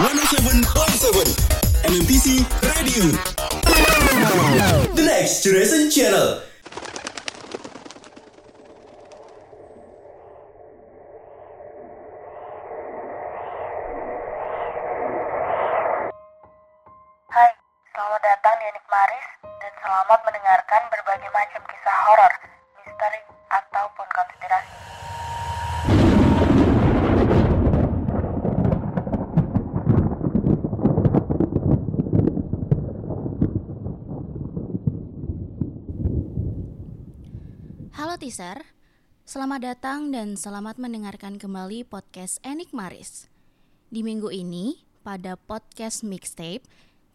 107.7 MMTC Radio. The Next Generation Channel. Selamat datang dan selamat mendengarkan kembali podcast Enik Maris. Di minggu ini, pada podcast mixtape,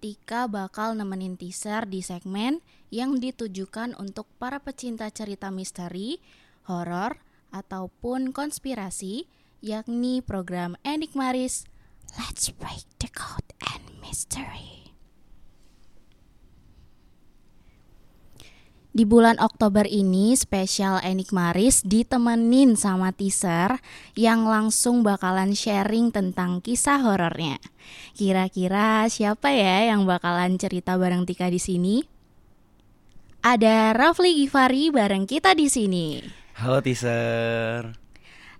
Tika bakal nemenin teaser di segmen yang ditujukan untuk para pecinta cerita misteri, horor, ataupun konspirasi, yakni program Enik Maris Let's Break the Code and Mystery. Di bulan Oktober ini spesial Enik Maris ditemenin sama teaser yang langsung bakalan sharing tentang kisah horornya. Kira-kira siapa ya yang bakalan cerita bareng Tika di sini? Ada Rafli Givari bareng kita di sini. Halo teaser.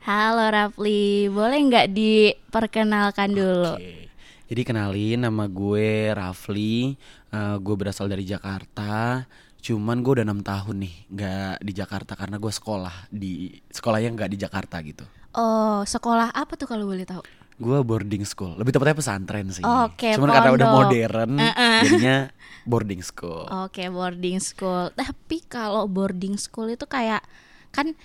Halo Rafli, boleh nggak diperkenalkan dulu? Oke. Jadi kenalin nama gue Rafli. Eh, gue berasal dari Jakarta. Cuman gue udah enam tahun nih nggak di Jakarta karena gue sekolah di sekolahnya nggak di Jakarta gitu. Oh, sekolah apa tuh kalau boleh tahu? Gue boarding school, lebih tepatnya pesantren sih. Oke, Cuman karena udah pondok. modern, jadinya boarding school. Oke, boarding school. Tapi kalau boarding school itu kayak kan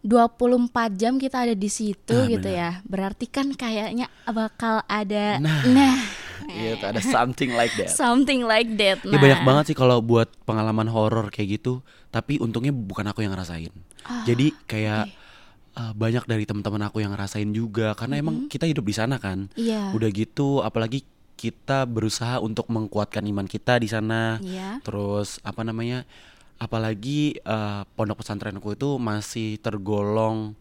24 jam kita ada di situ Ah, gitu benar. ya. Berarti kan kayaknya bakal ada Nah. nah Iya, tuh, ada something like that. something like that. Ya Nah. banyak banget sih kalau buat pengalaman horor kayak gitu. Tapi untungnya bukan aku yang ngerasain. Ah, Jadi kayak uh, banyak dari teman-teman aku yang ngerasain juga karena emang kita hidup di sana kan. Iya. Udah gitu apalagi kita berusaha untuk mengkuatkan iman kita di sana. Iya. Terus apa namanya? Apalagi uh, pondok pesantrenku itu masih tergolong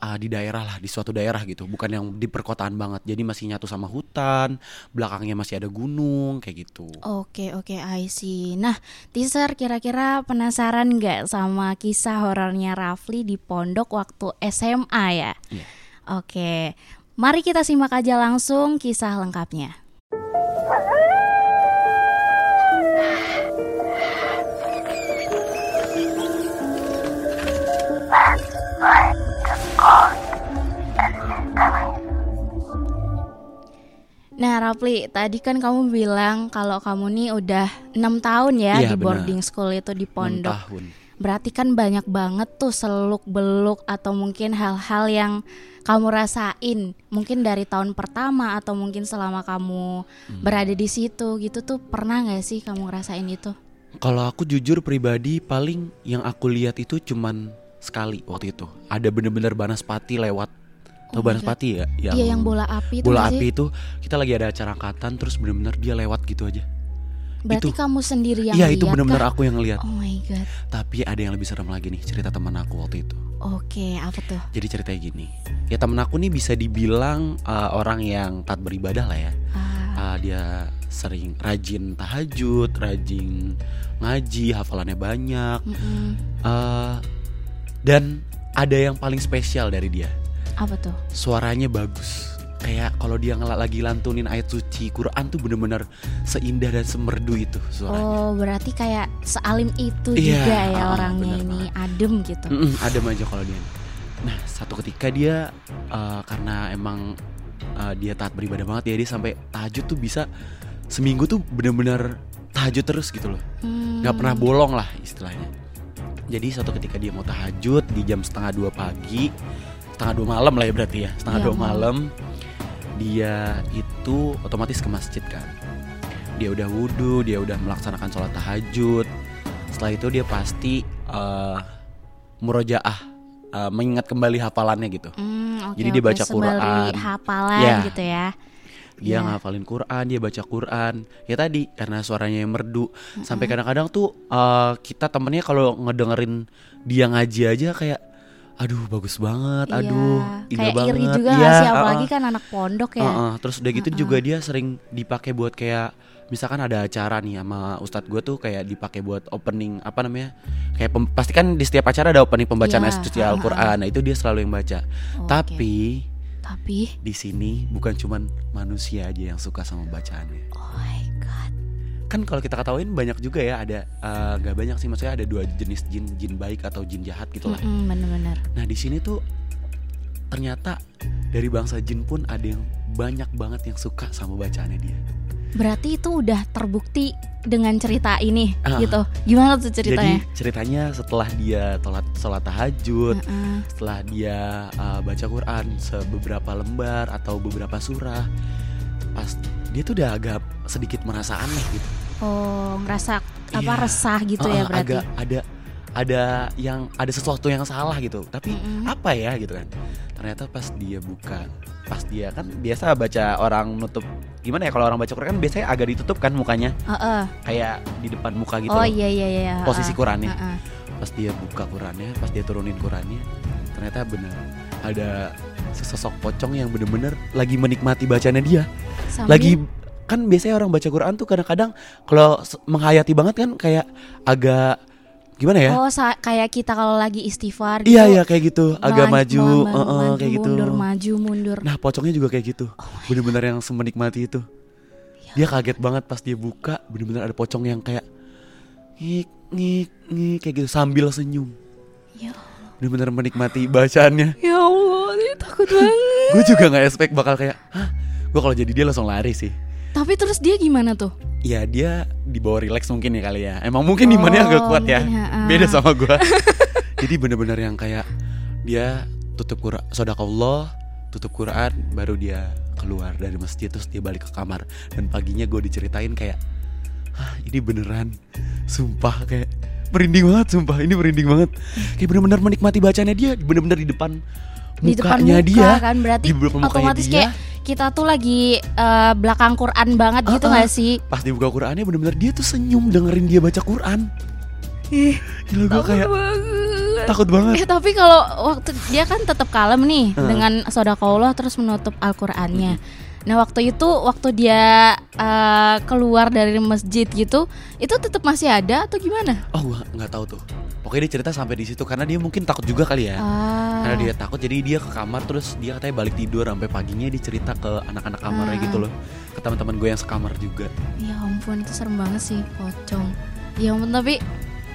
uh, di daerah lah, di suatu daerah gitu, bukan yang di perkotaan banget. Jadi masih nyatu sama hutan, belakangnya masih ada gunung kayak gitu. Oke, oke, I see. Nah, teaser kira-kira penasaran nggak sama kisah horornya Rafli di pondok waktu SMA ya? Iya. Oke, mari kita simak aja langsung kisah lengkapnya. Nah, Rapli, tadi kan kamu bilang kalau kamu nih udah enam tahun ya Iya, di benar. boarding school itu di pondok. tahun. Berarti kan banyak banget tuh seluk beluk atau mungkin hal-hal yang kamu rasain, mungkin dari tahun pertama atau mungkin selama kamu Hmm. berada di situ gitu tuh pernah nggak sih kamu ngerasain itu? Kalau aku jujur pribadi paling yang aku lihat itu cuman sekali waktu itu. Ada bener-bener Banaspati lewat. Tahu Oh Banaspati ya? Iya yang bola api itu bola sih? api itu kita lagi ada acara angkatan terus bener-bener dia lewat gitu aja. Berarti itu. kamu sendiri yang Iya itu lihat bener-bener kah? aku yang ngeliat. Oh my god. Tapi ada yang lebih serem lagi nih cerita teman aku waktu itu. Oke, apa tuh? Jadi ceritanya gini. Ya temen aku nih bisa dibilang uh, orang yang taat beribadah lah ya. Ah, Uh, dia sering rajin tahajud, rajin ngaji, hafalannya banyak. mm-mm. Uh, dan ada yang paling spesial dari dia. Apa tuh? Suaranya bagus. Kayak kalau dia ngel- lagi lantunin ayat suci Quran tuh bener-bener seindah dan semerdu itu suaranya. Oh, berarti kayak sealim itu Iya, juga ya ah, orangnya bener ini, adem gitu. Mm-mm, adem aja kalau dia. Nah satu ketika dia uh, karena emang uh, dia taat beribadah banget ya dia sampai tahajud tuh bisa seminggu tuh bener-bener tahajud terus gitu loh. Hmm, nggak pernah bolong lah istilahnya. Jadi suatu ketika dia mau tahajud di jam setengah dua pagi, setengah dua malam lah ya berarti ya, setengah Iya, dua malam. dia itu otomatis ke masjid kan. Dia udah wudhu, dia udah melaksanakan sholat tahajud. Setelah itu dia pasti eh, murojaah, eh, mengingat kembali hafalannya gitu. Hmm, oke, Jadi dia oke, baca Quran. hafalan Iya. gitu ya. dia Iya. ngafalin Quran, dia baca Quran. Ya tadi karena suaranya yang merdu, sampai kadang-kadang tuh eh, kita temennya kalau ngedengerin dia ngaji aja kayak aduh bagus banget, Iya, aduh indah kayak banget. iri juga Iya, sih apalagi kan anak pondok ya. Uh-uh. Terus udah gitu juga dia sering dipakai buat kayak misalkan ada acara nih sama ustadz gue tuh kayak dipakai buat opening apa namanya kayak pem- pasti kan di setiap acara ada opening pembacaan Iya, ayat suci. Al-Quran nah itu dia selalu yang baca Oke. tapi Tapi di sini bukan cuman manusia aja yang suka sama bacaannya oh. Kan kalau kita ketahuin banyak juga ya ada nggak banyak sih maksudnya ada dua jenis jin jin baik atau jin jahat gitu lah Mm-mm, bener-bener. nah di sini tuh ternyata dari bangsa jin pun ada yang banyak banget yang suka sama bacaannya dia Berarti itu udah terbukti dengan cerita ini Ah. gitu. Gimana tuh ceritanya? Jadi ceritanya setelah dia sholat, sholat tahajud, Heeh. setelah dia uh, baca Quran sebeberapa lembar atau beberapa surah, pas dia tuh udah agak sedikit merasa aneh gitu. Oh, ngerasa apa Iya. resah gitu ya Uh, berarti. Agak ada ada yang ada sesuatu yang salah gitu. Tapi Mm-mm. apa ya gitu kan? Ternyata pas dia buka, pas dia kan biasa baca orang nutup gimana ya kalau orang baca Quran kan biasanya agak ditutup kan mukanya Heeh. kayak di depan muka gitu. Oh loh. iya iya iya. Posisi. Qurannya. Heeh. pas dia buka Qurannya, pas dia turunin Qurannya, ternyata benar ada sesosok pocong yang bener-bener lagi menikmati bacanya dia. Sambil- Lagi kan biasanya orang baca Quran tuh kadang-kadang kalau menghayati banget kan kayak agak gimana ya? Oh, kayak kita kalau lagi istighfar iya gitu, iya kayak gitu, agak melan- maju, eh, eh, maju, kayak gitu. Mundur maju mundur. Nah pocongnya juga kayak gitu, bener-bener yang semenikmati itu. Ya Dia kaget banget pas dia buka, bener-bener ada pocong yang kayak ngik ngik ngik kayak gitu sambil senyum. Ya, Bener-bener menikmati bacaannya. ya Allah, dia takut banget. gue juga nggak expect bakal kayak hah gue kalau jadi dia langsung lari sih. Tapi terus dia gimana tuh? ya dia dibawa relax mungkin ya kali ya. Emang mungkin Oh, agak kuat ya. beda sama gue jadi bener-bener yang kayak dia tutup Quran sodakallah tutup Quran baru dia keluar dari masjid terus dia balik ke kamar. Dan paginya gue diceritain kayak Hah, ini beneran? Sumpah kayak merinding banget sumpah ini merinding banget. Kayak bener-bener menikmati bacanya dia bener-bener di depan Di depan muka dia kan berarti di otomatis dia. kayak kita tuh lagi eh, belakang Quran banget gitu ah. nggak sih? pas dibuka Qurannya bener-bener dia tuh senyum dengerin dia baca Quran Ih, Gila gue kayak banget. takut banget Eh tapi kalau waktu dia kan tetap kalem nih Heeh. dengan sodakoullah terus menutup Al-Qur'annya. Nah, waktu itu waktu dia eh, keluar dari masjid gitu, itu tetap masih ada atau gimana? Oh gua nggak tahu tuh Pokoknya dia cerita sampai di situ karena dia mungkin takut juga kali ya Ah. Karena dia takut jadi dia ke kamar terus dia katanya balik tidur sampai paginya dia cerita ke anak-anak kamarnya Ah. gitu loh Ke teman-teman gue yang sekamar juga Ya ampun itu serem banget sih pocong. Ya ampun tapi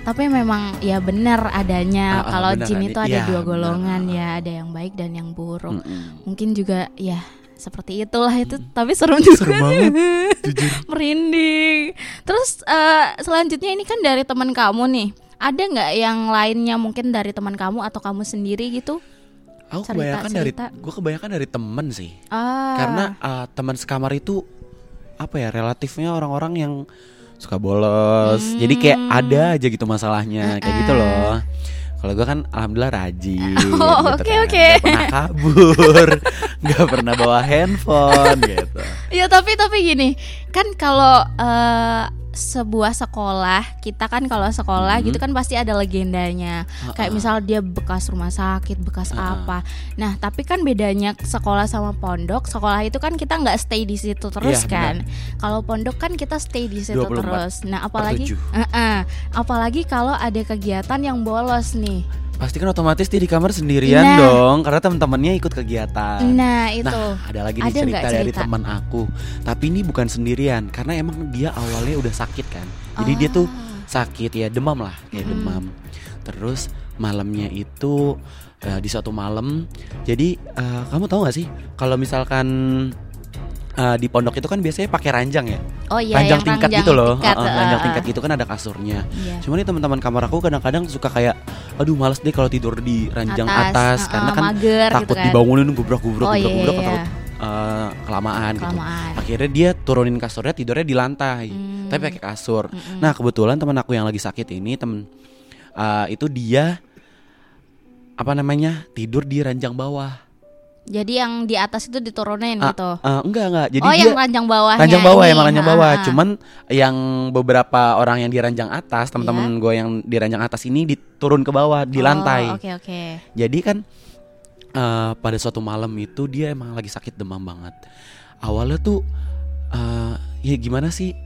tapi memang ya benar adanya Ah, ah, kalau jin itu ada iya, dua golongan ya, ada yang baik dan yang buruk. Mm-mm. Mungkin juga ya seperti itulah itu tapi serem juga. Serem banget, jujur Merinding. Terus eh, selanjutnya ini kan dari teman kamu nih. Ada nggak yang lainnya mungkin dari teman kamu atau kamu sendiri gitu? Aku Cerita- kebanyakan dari cerita. gue kebanyakan dari temen sih Ah. Karena uh, teman sekamar itu apa ya relatifnya orang-orang yang suka bolos. Jadi kayak Hmm. ada aja gitu masalahnya kayak gitu loh. Kalau gue kan alhamdulillah rajin. Oh, gitu oke, kan. oke. Nggak pernah kabur, nggak pernah bawa handphone gitu. Ya tapi tapi gini kan kalau eh, sebuah sekolah kita kan kalau sekolah Mhm. gitu kan pasti ada legendanya kayak misal dia bekas rumah sakit bekas Ha-ha. apa nah tapi kan bedanya sekolah sama pondok sekolah itu kan kita nggak stay di situ terus Iya, kan kalau pondok kan kita stay di situ 24 terus nah apalagi. Eh-eh. apalagi kalau ada kegiatan yang bolos nih Pasti kan otomatis dia di kamar sendirian Nah. dong, karena teman-temannya ikut kegiatan. nah itu Nah, ada lagi nih Ada nggak cerita dari cerita? teman aku. Tapi ini bukan sendirian, karena emang dia awalnya udah sakit kan. Jadi dia tuh Ah. sakit ya demam lah, kayak demam. Terus malamnya itu eh, di suatu malam, jadi eh, kamu tahu gak sih kalau misalkan eh, di pondok itu kan biasanya pakai ranjang ya, oh iya ranjang tingkat ranjang gitu loh, tingkat, Heeh, ranjang eh, tingkat gitu kan ada kasurnya. Iya. Cuma nih teman-teman kamar aku kadang-kadang suka kayak, aduh males deh kalau tidur di ranjang Atas, atas, uh-uh, karena kan mager gitu takut kan. dibangunin gubrak-gubrak Oh, iya, gubrak-gubrak iya, takut iya. eh, kelamaan, gitu. Kelamaan. Akhirnya dia turunin kasurnya tidurnya di lantai, Hmm. tapi pakai kasur. Nah kebetulan teman aku yang lagi sakit ini temen eh, itu dia apa namanya tidur di ranjang bawah. Jadi yang di atas itu diturunin Ah, gitu. ah, enggak enggak. Jadi oh, dia yang ranjang bawahnya. ranjang bawah emang ranjang Ah, bawah. ah. Cuman yang beberapa orang yang di ranjang atas, teman-teman Iya. gue yang di ranjang atas ini diturun ke bawah di Oh, lantai. Oke, oke. Jadi kan eh, pada suatu malam itu dia emang lagi sakit demam banget. Awalnya tuh eh, ya gimana sih?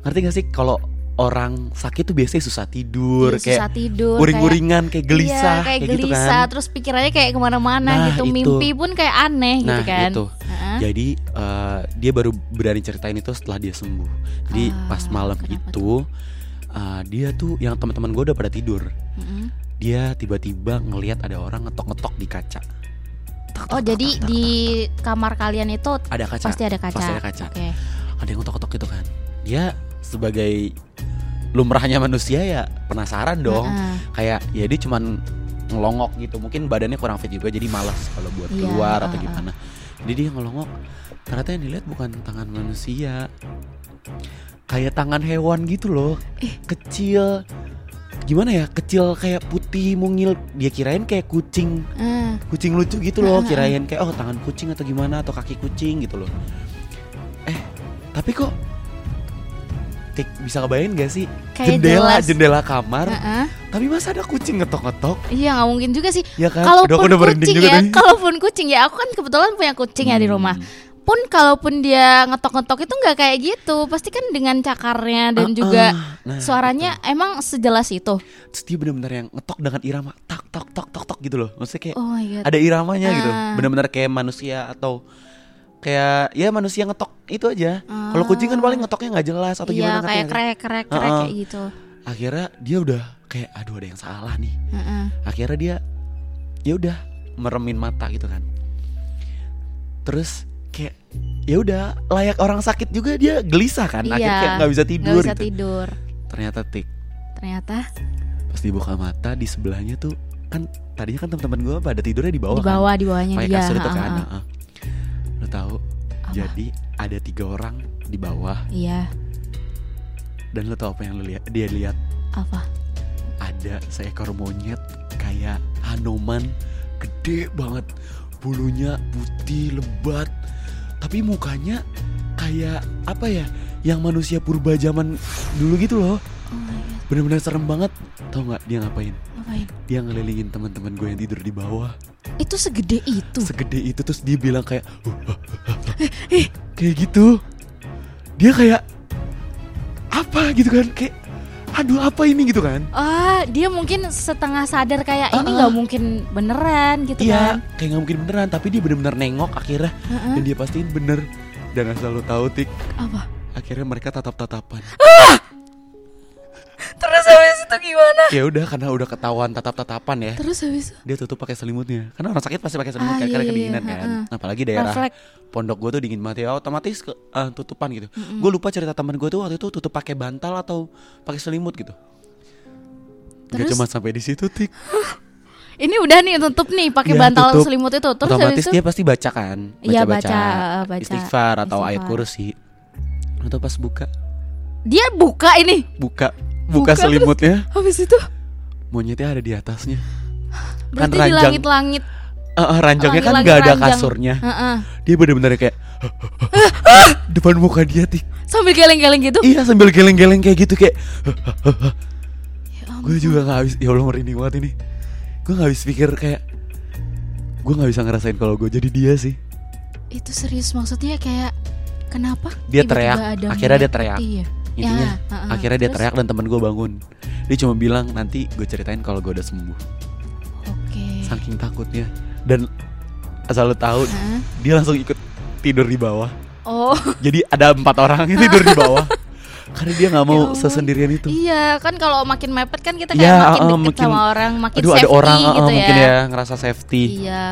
Ngerti gak sih kalau orang sakit tuh biasanya susah tidur, Iya, kayak susah tidur, uring-uringan, kayak gelisah, iya, kayak, gitu gelisah, kan. terus pikirannya kayak ke mana-mana Nah, gitu, itu. mimpi pun kayak aneh gitu Nah, kan. itu. Heeh. Jadi eh, dia baru berani ceritain itu setelah dia sembuh. Jadi Ah, pas malam itu eh, dia tuh yang teman-teman gue udah pada tidur. Mm-mm. Dia tiba-tiba ngelihat ada orang ngetok-ngetok di kaca. Tok, tok, Oh, tok, jadi tok, tok, di kamar kalian itu tok. ada kaca. pasti ada kaca. Pasti ada kaca. Oke. Ada yang ngetok-ngetok gitu kan. Dia sebagai lumrahnya manusia ya penasaran dong. Heeh. Kayak ya dia cuman ngelongok gitu. Mungkin badannya kurang fit juga jadi malas kalau buat Iya, keluar atau heeh. gimana. Jadi dia ngelongok. Ternyata yang dilihat bukan tangan manusia. Kayak tangan hewan gitu loh. Eh. Kecil. Gimana ya? Kecil kayak putih mungil. Dia kirain kayak kucing. Kucing lucu gitu loh. Kirain kayak oh tangan kucing atau gimana atau kaki kucing gitu loh. Eh, tapi kok Tik, bisa kebayang gak sih Kayak jendela jelas. jendela kamar heeh. tapi masa ada kucing ngetok-ngetok Iya nggak mungkin juga sih. ya kan Kalaupun Udah, merinding kucing juga ya, nih. kalaupun kucing ya, aku kan kebetulan punya kucing ya di Hmm. rumah. Pun kalaupun dia ngetok-ngetok itu nggak kayak gitu, pasti kan dengan cakarnya dan Ah, juga ah. Nah, suaranya emang sejelas itu. terus dia benar-benar yang ngetok dengan irama tak tok tok tok tok gitu loh maksudnya kayak Oh ada iramanya gitu Ah. benar-benar kayak manusia atau kayak ya manusia ngetok itu aja kalau kucing kan paling ngetoknya nggak jelas atau Iya gimana kayak sih? krek krek krek kayak gitu. akhirnya dia udah kayak aduh ada yang salah nih Heeh. akhirnya dia ya udah meremin mata gitu kan terus kayak ya udah layak orang sakit juga dia gelisah kan akhirnya Iya, kayak nggak bisa tidur bisa gitu. tidur. ternyata tik Ternyata pas dibuka mata di sebelahnya tuh kan tadinya kan teman-teman gue pada tidurnya di bawah di bawah di kan bawahnya pakai dia. kasur itu kan ha. Heeh. Lo tahu jadi ada tiga orang di bawah. Iya. dan lo tau apa yang lo lihat dia lihat? Apa? ada seekor monyet kayak Hanoman gede banget. Bulunya putih lebat. Tapi mukanya kayak apa ya yang manusia purba zaman dulu gitu loh. Oh. Bener-bener serem banget tau nggak dia ngapain Ngapain? dia ngelilingin teman-teman gue yang tidur di bawah Itu segede itu. segede itu terus dia bilang kayak kayak gitu dia kayak apa gitu kan kayak aduh apa ini gitu kan Ah, dia mungkin setengah sadar kayak ini Ah, nggak ah. mungkin beneran gitu Iya, kan. kayak nggak mungkin beneran, tapi dia bener-bener nengok akhirnya Heeh. dan dia pastiin bener. Dan asal lo tahu tik, Apa? akhirnya mereka tatap-tatapan. Terus habis itu gimana? ya udah karena udah ketahuan tatap-tatapan ya, Terus habis itu dia tutup pakai selimutnya. Karena orang sakit pasti pakai selimut Ah, kan, karena iya, iya, kedinginan kan. heeh. Apalagi daerah refleks. pondok gue tuh dingin banget ya, otomatis ke, ah, tutupan gitu. Gue lupa cerita teman gue tuh waktu itu tutup pakai bantal atau pakai selimut gitu. Gak Terus? cuma sampai di situ tik. Ini udah nih tutup nih pakai Iya, bantal tutup. selimut itu. Terus otomatis habis itu dia pasti baca kan, Iya, baca-baca baca, eh, baca. istighfar atau ayat Istighfar. kursi. Atau pas buka, dia buka ini. buka, buka, Buka, terus- selimutnya, Habis itu monyetnya ada di atasnya. berarti di ranjang. langit-langit. Eh, eh, ranjangnya kan nggak ada ranjang. kasurnya. Heeh. Dia bener-bener kayak depan muka dia tik. Sambil geleng-geleng gitu. Iya sambil geleng-geleng kayak gitu kayak. Ya Gue juga nggak habis. Ya Allah merinding banget ini. Gue nggak habis pikir kayak. Gue nggak bisa ngerasain kalau gue jadi dia sih. Itu serius maksudnya kayak kenapa? Dia tiba-tiba teriak. Akhirnya dia teriak. putih ya? Intinya. Ya, heeh. Akhirnya dia Terus? teriak dan temen gue bangun. Dia cuma bilang nanti gue ceritain kalau gue udah sembuh. Oke. Saking takutnya. Dan asal lo tahu Heeh. dia langsung ikut tidur di bawah. Oh. Jadi ada empat orang yang tidur di bawah. Karena dia nggak Ya mau Allah. sesendirian itu. Iya, kan kalau makin mepet kan kita kayak Iya, makin uh, deket makin- sama orang, makin Aduh safety ada orang uh, gitu mungkin ya. ya ngerasa safety. Iya.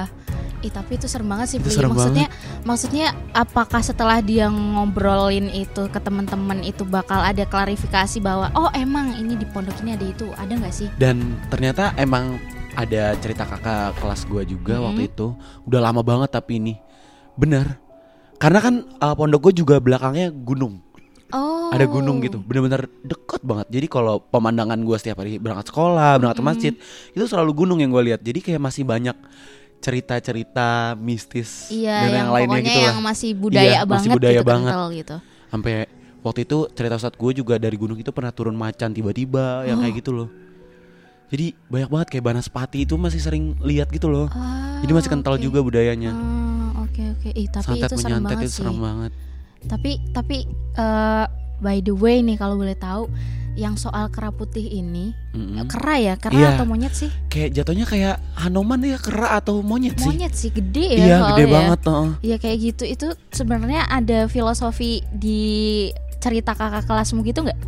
Ih, tapi itu serem banget sih, Itu serem Maksudnya maksudnya apakah setelah dia ngobrolin itu ke teman-teman itu bakal ada klarifikasi bahwa oh emang ini di pondok ini ada itu, ada nggak sih? Dan ternyata emang ada cerita kakak kelas gua juga Hmm. waktu itu. Udah lama banget tapi ini. Bener. Karena kan uh, pondok gue juga belakangnya gunung. Oh. Ada gunung gitu. Bener-bener deket banget. Jadi kalau pemandangan gua setiap hari berangkat sekolah, berangkat ke Mm-mm. masjid, itu selalu gunung yang gue lihat. Jadi kayak masih banyak cerita-cerita mistis Iya, dan yang, yang, lainnya gitu yang lah. masih budaya Iya, banget masih budaya gitu, banget. kental gitu. Sampai waktu itu cerita saat gue juga dari gunung itu pernah turun macan tiba-tiba yang Oh. kayak gitu loh. Jadi banyak banget kayak Banaspati itu masih sering lihat gitu loh. Ah, Jadi masih kental oke. juga budayanya. Ah, Oke oke. Ih, tapi Santet itu serem banget itu sih. serem banget. Tapi tapi eh, by the way nih kalau boleh tahu yang soal kera putih ini Mm-mm. kera ya kera Iya. atau monyet sih Kayak jatuhnya kayak Hanoman ya kera atau monyet sih? monyet sih gede ya Iya gede ya. banget. heeh. Iya kayak gitu itu sebenarnya ada filosofi di cerita kakak kelasmu gitu nggak?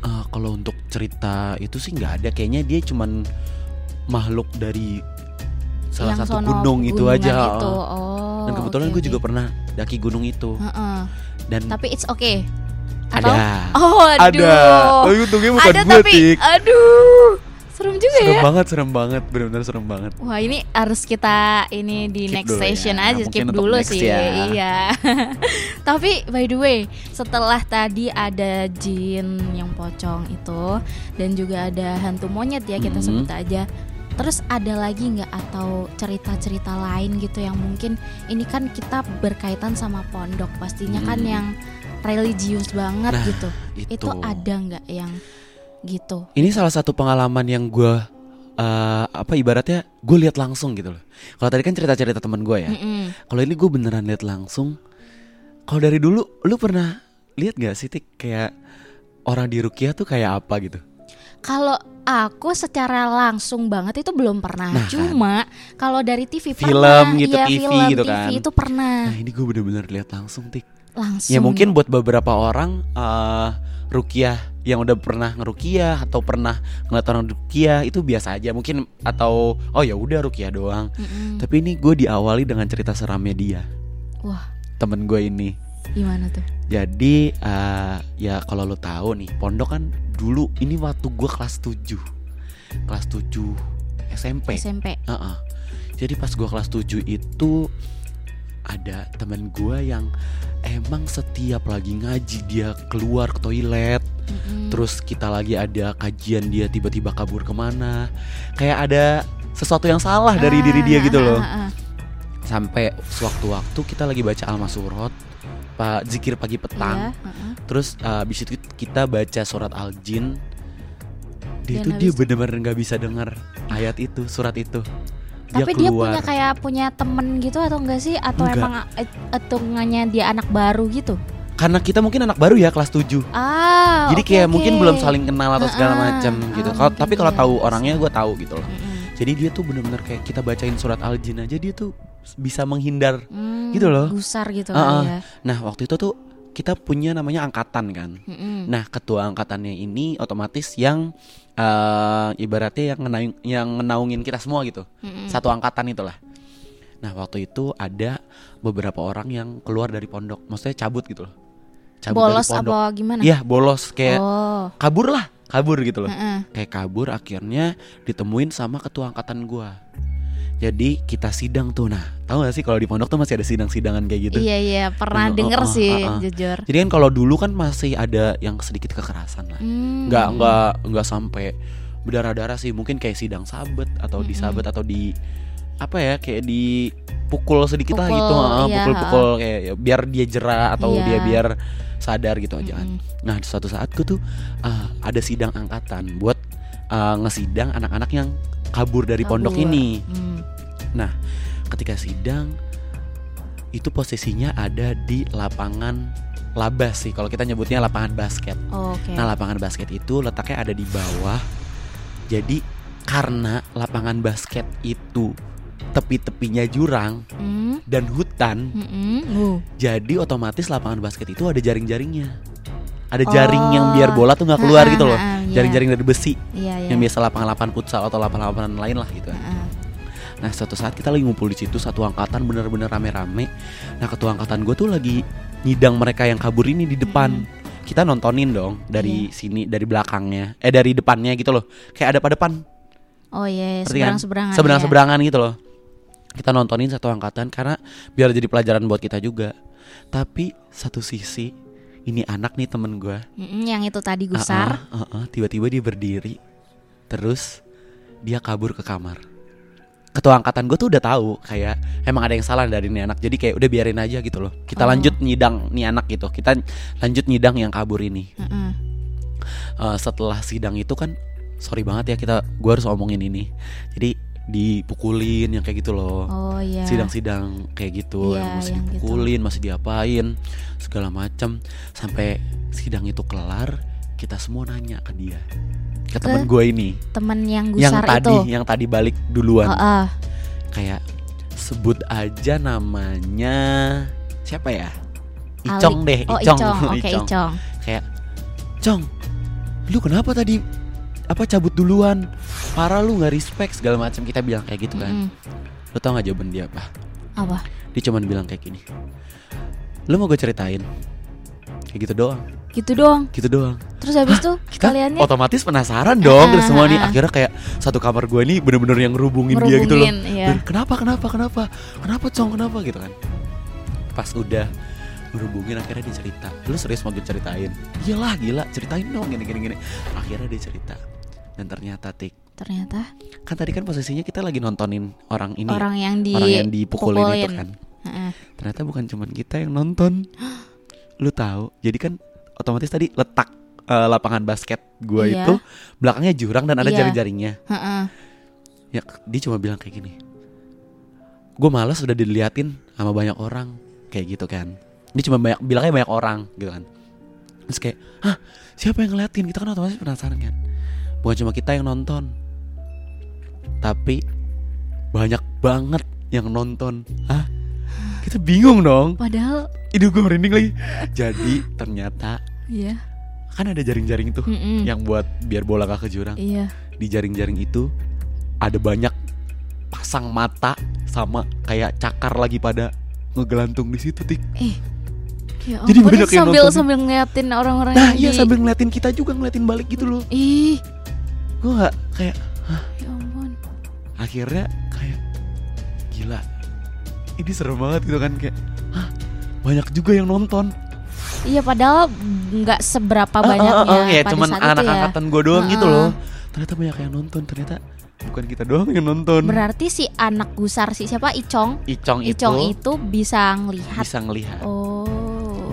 Eh, kalau untuk cerita itu sih nggak ada. Kayaknya dia cuman makhluk dari salah Yang satu sono gunung itu aja. Itu. heeh. Oh. Dan kebetulan oke, gue juga pernah daki gunung itu. Heeh. Dan Tapi it's okay. ada. Atau? Oh, aduh. Ada. Tapi untungnya bukan ada gue, tapi Tik. aduh. Serem juga Serem ya. banget, serem banget, benar-benar serem banget. Wah ini harus kita ini di next ya. session aja Mungkin skip dulu sih ya. iya tapi by the way setelah tadi ada jin yang pocong itu dan juga ada hantu monyet ya kita Mhm. sebut aja terus ada lagi nggak atau cerita-cerita lain gitu yang mungkin ini kan kita berkaitan sama pondok pastinya kan Mhm. yang religius banget Nah, gitu itu. itu ada nggak yang gitu Ini salah satu pengalaman yang gue eh, apa ibaratnya gue lihat langsung gitu loh. Kalau tadi kan cerita-cerita teman gue ya. Mm-mm. Kalau ini gue beneran lihat langsung. Kalau dari dulu lu pernah lihat gak sih Tik kayak orang di Rukiah tuh kayak apa gitu? Kalau aku secara langsung banget itu belum pernah. Nah, kan. Cuma kalau dari TV Film pernah. gitu, Iya, TV film, gitu TV kan. itu pernah Nah ini gue bener-bener lihat langsung Tik. langsung. Ya mungkin buat beberapa orang eh Rukiah yang udah pernah ngerukiah atau pernah ngeliat orang Rukiah itu biasa aja mungkin atau oh ya udah Rukiah doang. Mm-mm. Tapi ini gue diawali dengan cerita seramnya dia Wah, temen gue ini. gimana tuh? Jadi eh, ya kalau lo tahu nih pondok kan dulu ini waktu gue kelas 7 kelas 7 SMP. SMP. Heeh. Jadi pas gue kelas 7 itu ada temen gue yang emang setiap lagi ngaji dia keluar ke toilet Mm-mm. terus kita lagi ada kajian dia tiba-tiba kabur ke mana kayak ada sesuatu yang salah dari Ah, diri dia gitu ah, loh ah, ah. sampai sewaktu-waktu kita lagi baca al-masurot pak zikir pagi petang Iya, ah, ah. terus uh, abis itu kita baca surat al-jin dia Dan itu dia bener-bener nggak bisa dengar ayat itu surat itu dia Tapi dia keluar punya kayak punya temen gitu atau enggak sih? Atau Enggak. emang eh, hitungannya dia anak baru gitu? karena kita mungkin anak baru ya kelas 7 Ah, jadi oke, kayak oke. mungkin belum saling kenal atau segala Ah, macam ah, gitu mungkin tapi kalau iya. tahu orangnya gue tahu gitu loh Mm-mm. jadi dia tuh bener-bener kayak kita bacain surat al-jin aja dia tuh bisa menghindar Hmm, Gitu loh. Gusar gitu ah. kali ya. nah waktu itu tuh kita punya namanya angkatan kan Mm-mm. Nah, ketua angkatannya ini otomatis yang eh, ibaratnya yang ngenaung, yang ngenaungin kita semua gitu. Mm-mm. Satu angkatan itulah. Nah, waktu itu ada beberapa orang yang keluar dari pondok, maksudnya cabut gitu loh. Cabut Bolos dari pondok. apa gimana? Iya, bolos kayak Oh. kabur lah, kabur gitu loh. Heeh. Kayak kabur akhirnya ditemuin sama ketua angkatan gua. Jadi kita sidang tuh. Nah, tahu gak sih kalau di pondok tuh masih ada sidang-sidangan kayak gitu. Iya iya pernah Oh, denger oh, sih oh, oh. jujur. Jadi kan kalau dulu kan masih ada yang sedikit kekerasan lah. Hmm. nggak nggak nggak sampai berdarah-darah sih mungkin kayak sidang sabet atau di Mm-mm. sabet atau di apa ya kayak dipukul sedikit lah Pukul, gitu ah, iya, pukul-pukul kayak ya, biar dia jerah atau Iya. dia biar sadar gitu aja kan. Mm-mm. Nah suatu saat gue tuh ah, ada sidang angkatan buat ah, ngesidang anak-anak yang kabur dari pondok Kabur. ini. Hmm. Nah ketika sidang itu posisinya ada di lapangan labas sih kalau kita nyebutnya lapangan basket. Oh, Oke. Nah lapangan basket itu letaknya ada di bawah. Jadi karena lapangan basket itu tepi-tepinya jurang Hmm. dan hutan. Uh. jadi otomatis lapangan basket itu ada jaring-jaringnya. Ada Oh. jaring yang biar bola tuh nggak keluar gitu loh. iya. Jaring-jaring dari besi Iya iya. yang biasa lapangan-lapangan futsal atau lapangan-lapangan lain lah gitu. Heeh. Nah suatu saat kita lagi ngumpul di situ satu angkatan bener-bener rame-rame. Nah ketua angkatan gue tuh lagi nyidang mereka yang kabur ini di depan. Kita nontonin dong dari sini dari belakangnya, eh dari depannya gitu loh. Kayak ada pada depan, Oh iya, Ngerti kan? seberang-seberangan. seberang-seberangan gitu loh. Kita nontonin satu angkatan karena biar jadi pelajaran buat kita juga. Tapi satu sisi ini anak nih temen gue. ya. Yang itu tadi gusar. Ah, ah. tiba-tiba dia berdiri, terus dia kabur ke kamar. Ketua angkatan gue tuh udah tahu kayak emang ada yang salah dari ini anak jadi kayak udah biarin aja gitu loh kita Oh. lanjut nyidang nih anak gitu kita lanjut nyidang yang kabur ini Mm-mm. Eh, setelah sidang itu kan sorry banget ya kita gue harus omongin ini jadi dipukulin yang kayak gitu loh Oh iya. sidang-sidang kayak gitu Iya, yang masih yang gitu. dipukulin masih diapain segala macam sampai sidang itu kelar kita semua nanya ke dia ke temen gue ini Temen yang yang gusar tadi itu. yang tadi balik duluan Oh, ah. kayak sebut aja namanya siapa ya Ali. Icong deh Oh Icong Icong. Oke Icong. kayak Cong lu kenapa tadi apa cabut duluan parah lu nggak respect segala macam kita bilang kayak gitu kan Mm-mm. lu tau nggak jawaban dia apa Apa? dia cuman bilang kayak gini lu mau gue ceritain kayak gitu doang Gitu doang. gitu doang. Terus habis tuh kita kaliannya otomatis penasaran dong dari Ah, semua nih. Akhirnya kayak satu kamar gue ini bener-bener yang ngerubungin dia gitu loh. Iya. Dan kenapa kenapa kenapa? Kenapa cong? Kenapa? Gitu kan. Pas udah ngerubungin akhirnya dia cerita. Lu serius mau gue ceritain iyalah gila. Ceritain dong gini gini gini. Akhirnya dia cerita. Dan ternyata tik ternyata? kan tadi kan posisinya kita lagi nontonin orang ini ya, orang yang di orang yang dipukulin itu pukulin. kan. Heeh. ternyata bukan cuman kita yang nonton. Lu tahu? Jadi kan otomatis tadi letak eh, lapangan basket gua Iya. itu belakangnya jurang dan ada Iya. jaring-jaringnya. Heeh. ya dia cuma bilang kayak gini gue malas udah diliatin sama banyak orang kayak gitu kan. Dia cuma banyak bilangnya banyak orang gitu kan. Terus kayak hah siapa yang ngeliatin? Kita kan otomatis penasaran kan. Bukan cuma kita yang nonton tapi banyak banget yang nonton. Hah kita bingung dong Padahal Aduh gue merinding lagi Jadi ternyata iya. Kan ada jaring-jaring tuh Mm-mm. Yang buat biar bola gak ke jurang Iya. Di jaring-jaring itu Ada banyak Pasang mata Sama kayak cakar lagi pada Ngegelantung di situ tik Eh. Ya Jadi banyak yang sambil nonton. sambil ngeliatin orang-orang Nah iya di- sambil ngeliatin kita juga ngeliatin balik gitu loh Ih, Gue gak kayak ya ampun. Akhirnya kayak Gila Ini serem banget gitu kan Kayak Hah banyak juga yang nonton Iya padahal nggak seberapa Ah, ah, banyaknya ah, ya pada cuman anak ya. angkatan gue doang gitu Ah, ah. loh ternyata banyak yang nonton ternyata bukan kita doang yang nonton Berarti si anak gusar si siapa Icong, Icong, Icong itu, itu bisa ngelihat. bisa ngelihat Oh.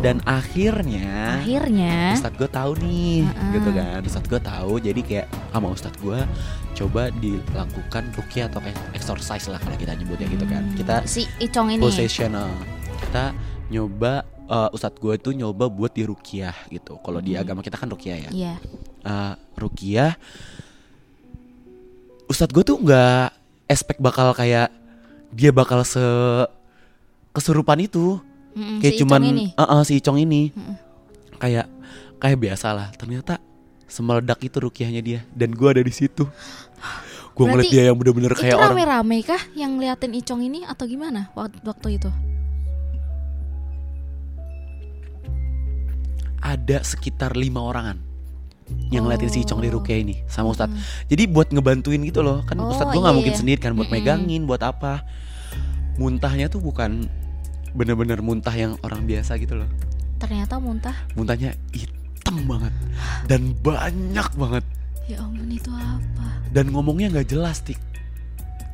Dan akhirnya akhirnya Ustadz gue tahu nih ah. gitu kan Ustadz gue tahu jadi kayak sama Ustadz gue coba dilakukan rukyah atau kayak exercise lah kalau kita nyebutnya gitu kan Hmm, kita si Icong ini. positional kita nyoba eh, Ustadz gue itu nyoba buat di rukyah gitu kalau di Hmm. agama kita kan rukyah ya Iya. uh, Rukiah Ustadz gue tuh nggak expect bakal kayak dia bakal se kesurupan itu Mm-mm, kayak si cuman Icong ini. Uh-uh, si Icong ini Mm-mm. kayak kayak biasa lah ternyata semeledak itu rukiahnya dia dan gue ada di situ gue ngeliat dia yang bener-bener Itu kayak orang rame-rame kah yang ngeliatin Icong ini atau gimana waktu, waktu itu? ada sekitar lima orangan yang ngeliatin si Icong di Oh. rukiah ini sama Ustadz jadi buat ngebantuin gitu loh kan Oh, Ustadz gue nggak iya, mungkin iya. sendiri kan buat Mm-mm. megangin buat apa muntahnya tuh bukan bener-bener muntah yang orang biasa gitu loh. Ternyata muntah. muntahnya hitam banget. Dan banyak banget. Ya ampun itu apa? dan ngomongnya nggak jelas tik.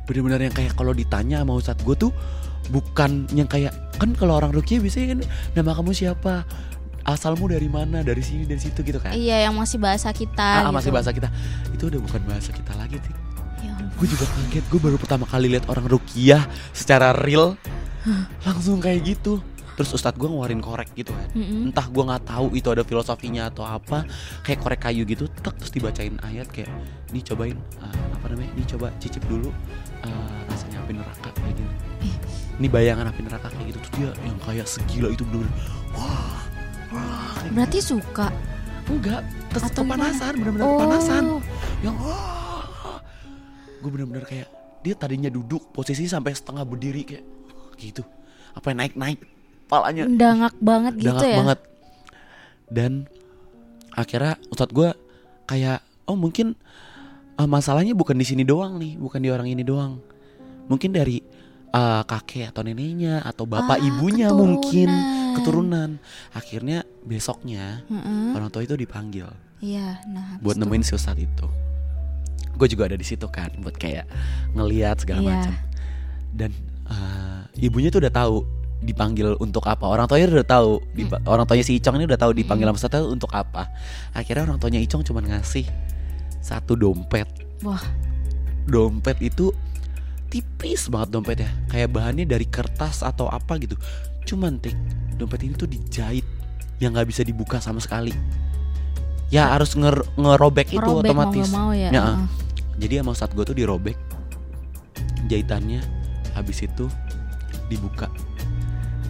Bener-bener yang kayak kalau ditanya sama Ustadz gue tuh bukan yang kayak kan kalau orang rukiah biasanya kan nama kamu siapa? Asalmu dari mana? Dari sini dari situ gitu kan. Iya yang masih bahasa kita. Ah, gitu. masih bahasa kita. Itu udah bukan bahasa kita lagi tik. Ya gue juga kaget gue baru pertama kali lihat orang rukiah secara real langsung kayak gitu terus ustadz gue ngeluarin korek gitu kan Mm-mm. entah gue nggak tahu itu ada filosofinya atau apa kayak korek kayu gitu tek terus dibacain ayat kayak nih cobain uh, apa namanya nih coba cicip dulu uh, rasanya api neraka kayak gini ini bayangan api neraka kayak gitu tuh dia yang kayak segila itu bener wah wah Berarti suka. gitu. enggak terus Atau kepanasan bener-bener Oh. kepanasan yang wah gue bener-bener kayak dia tadinya duduk posisi sampai setengah berdiri kayak gitu apa yang naik naik palanya Dangak banget gitu dangak ya. banget dan akhirnya ustadz gue kayak oh mungkin eh, masalahnya bukan di sini doang nih bukan di orang ini doang mungkin dari eh, kakek atau neneknya atau bapak Ah, ibunya keturunan. mungkin keturunan akhirnya besoknya Mm-mm. orang tua itu dipanggil Iya, nah. buat itu- nemuin si ustadz itu gue juga ada di situ kan buat kayak ngelihat segala Iya. macam dan eh, ibunya tuh udah tahu dipanggil untuk apa. Orang tuanya udah tahu Hmm. orang tuanya si Icong ini udah tahu dipanggil sama Sata untuk apa. Akhirnya orang tuanya Icong cuma ngasih satu dompet. Wah, dompet itu tipis banget dompetnya. Kayak bahannya dari kertas atau apa gitu. Cuman tik dompet ini tuh dijahit yang nggak bisa dibuka sama sekali. Ya harus nger- ngerobek itu mau otomatis. gak mau ya. Ya, Heeh. jadi emang saat gue tuh dirobek jahitannya habis itu dibuka.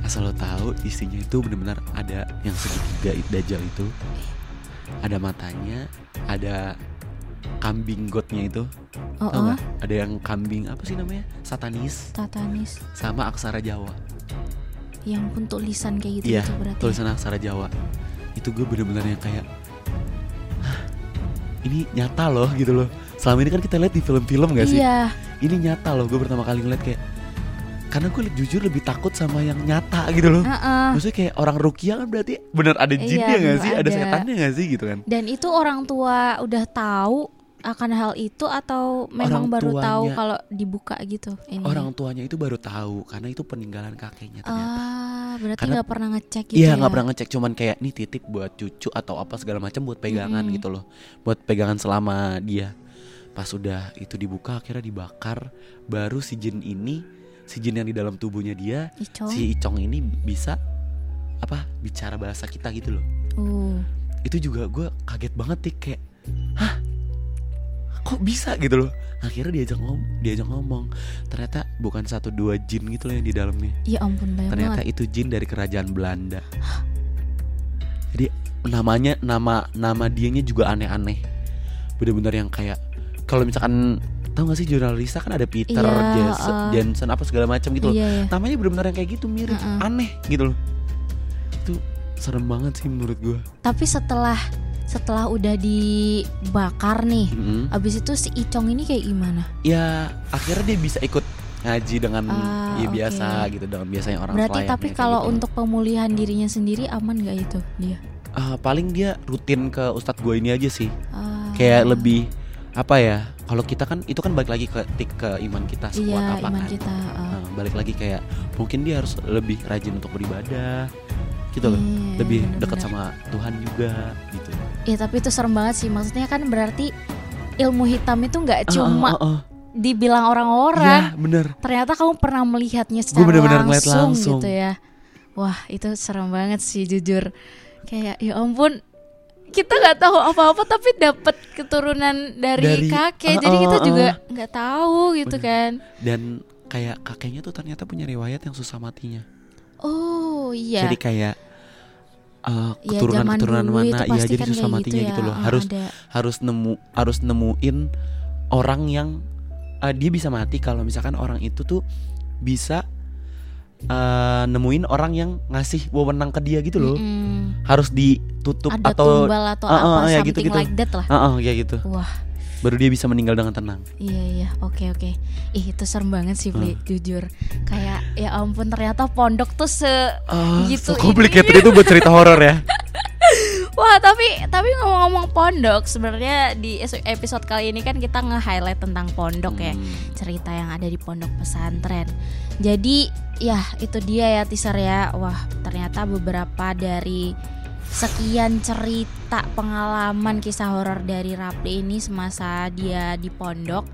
Asal lo tahu isinya itu benar-benar ada yang segitiga dajjal itu. Ada matanya ada kambing godnya itu. Oh, tau oh, ada yang kambing apa sih namanya? Satanis. Tatanis. sama aksara Jawa. Yang pun tulisan kayak gitu iya gitu berarti. tulisan aksara Jawa. Itu gue bener-bener yang kayak "Hah, ini nyata loh gitu loh. Selama ini kan kita lihat di film-film gak sih? Iya. ini nyata loh gue pertama kali ngeliat kayak karena gue jujur lebih takut sama yang nyata gitu loh Heeh. maksudnya kayak orang rukia kan berarti bener ada Iya, jinnya gak bener sih ada ada. setannya gak sih gitu kan Dan itu orang tua udah tahu akan hal itu atau memang Orang baru tahu tuanya- kalau dibuka gitu ini. orang tuanya itu baru tahu karena itu peninggalan kakeknya ternyata Ah, berarti Karena- nggak pernah ngecek gitu Iya ya. nggak pernah ngecek cuman kayak nih titip buat cucu atau apa segala macam buat pegangan Mm-mm. gitu loh buat pegangan selama dia pas udah itu dibuka akhirnya dibakar baru si jin ini si jin yang di dalam tubuhnya dia Icong. si Icong ini bisa apa bicara bahasa kita gitu loh. Uh. itu juga gue kaget banget nih kayak hah? Kok bisa? gitu loh. Akhirnya diajak ngom diajak ngomong. Ternyata bukan satu dua jin gitu loh yang di dalamnya. Ya ampun banyak ternyata banget. itu jin dari kerajaan Belanda. Jadi namanya nama nama dianya juga aneh-aneh. Bener-bener yang kayak kalau misalkan tahu gak sih jurnalis kan ada Peter Iya, Jes- uh. Jensen apa segala macam gitu loh Iya, iya. namanya bener-bener yang kayak gitu mirip Uh-uh. aneh gitu loh itu serem banget sih menurut gue Tapi setelah setelah udah dibakar nih, Mm-mm. abis itu si Icong ini kayak gimana? ya akhirnya dia bisa ikut ngaji dengan Ah, ya biasa gitu dengan biasanya orang Berarti tapi kalau gitu. untuk pemulihan dirinya sendiri aman gak itu dia? Ah, paling dia rutin ke ustadz gue ini aja sih Ah, kayak lebih apa ya kalau kita kan itu kan balik lagi ke ke iman kita sekuat iya apa iman kan kita. ah. Nah, balik lagi kayak mungkin dia harus lebih rajin untuk beribadah gitu loh Iya, lebih dekat sama Tuhan juga gitu Iya tapi itu serem banget sih. Maksudnya kan berarti ilmu hitam itu nggak cuma Ah, ah, ah. dibilang Iya orang-orang. bener Ternyata kamu pernah melihatnya secara bener-bener ngeliat langsung, langsung. gitu ya. Wah itu serem banget sih jujur. Kayak ya ampun kita nggak tahu apa-apa tapi dapat keturunan dari, Dari- kakek. ah, Jadi ah, kita ah. juga nggak tahu gitu Bener. kan. dan kayak kakeknya tuh ternyata punya riwayat yang susah matinya Oh iya. jadi kayak uh, Ya, keturunan-keturunan zaman dulu itu mana ya jadi kan susah matinya gitu gitu ya. loh Ah, harus ada. harus nemu harus nemuin orang yang uh, dia bisa mati kalau misalkan orang itu tuh bisa uh, nemuin orang yang ngasih wewenang ke dia gitu loh. Mm-mm. harus ditutup Ada atau tumbal atau ah, apa ya something gitu-gitu. like that lah. Ah, ah, kayak gitu. Wah. Baru dia bisa meninggal dengan tenang. Iya iya. Oke oke. Ih itu serem banget sih Bli. Hmm. jujur. Kayak ya ampun ternyata pondok tuh se Ah, Gitu so complicated itu buat cerita horor ya Wah tapi tapi ngomong-ngomong pondok sebenarnya di episode kali ini kan kita nge-highlight tentang pondok ya. Hmm. Cerita yang ada di pondok pesantren. Jadi ya itu dia ya teaser ya. Wah ternyata beberapa dari sekian cerita pengalaman kisah horor dari Rapli ini semasa dia di pondok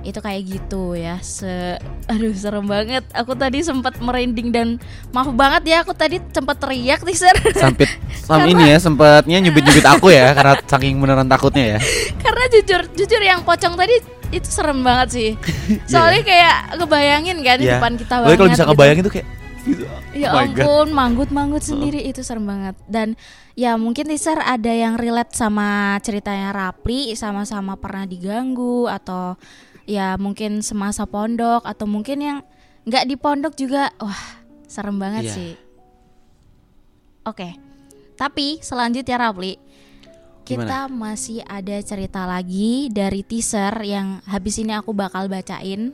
itu kayak gitu ya se aduh serem banget aku tadi sempat merinding dan maaf banget ya aku tadi sempat teriak teaser Sampit sam ini ya sempatnya nyubit-nyubit aku ya karena saking beneran takutnya ya. karena jujur jujur yang pocong tadi itu serem banget sih soalnya kayak ngebayangin kan di Iya. depan kita banget kalau bisa gitu. ngebayangin tuh kayak gitu. Ya Oh ampun, manggut-manggut sendiri itu serem banget. Dan ya mungkin teaser ada yang relate sama ceritanya Rapli, sama-sama pernah diganggu atau ya mungkin semasa pondok atau mungkin yang nggak di pondok juga. Wah, serem banget Iya. sih. Oke. Tapi selanjutnya Rapli, kita masih ada cerita lagi dari teaser yang habis ini aku bakal bacain.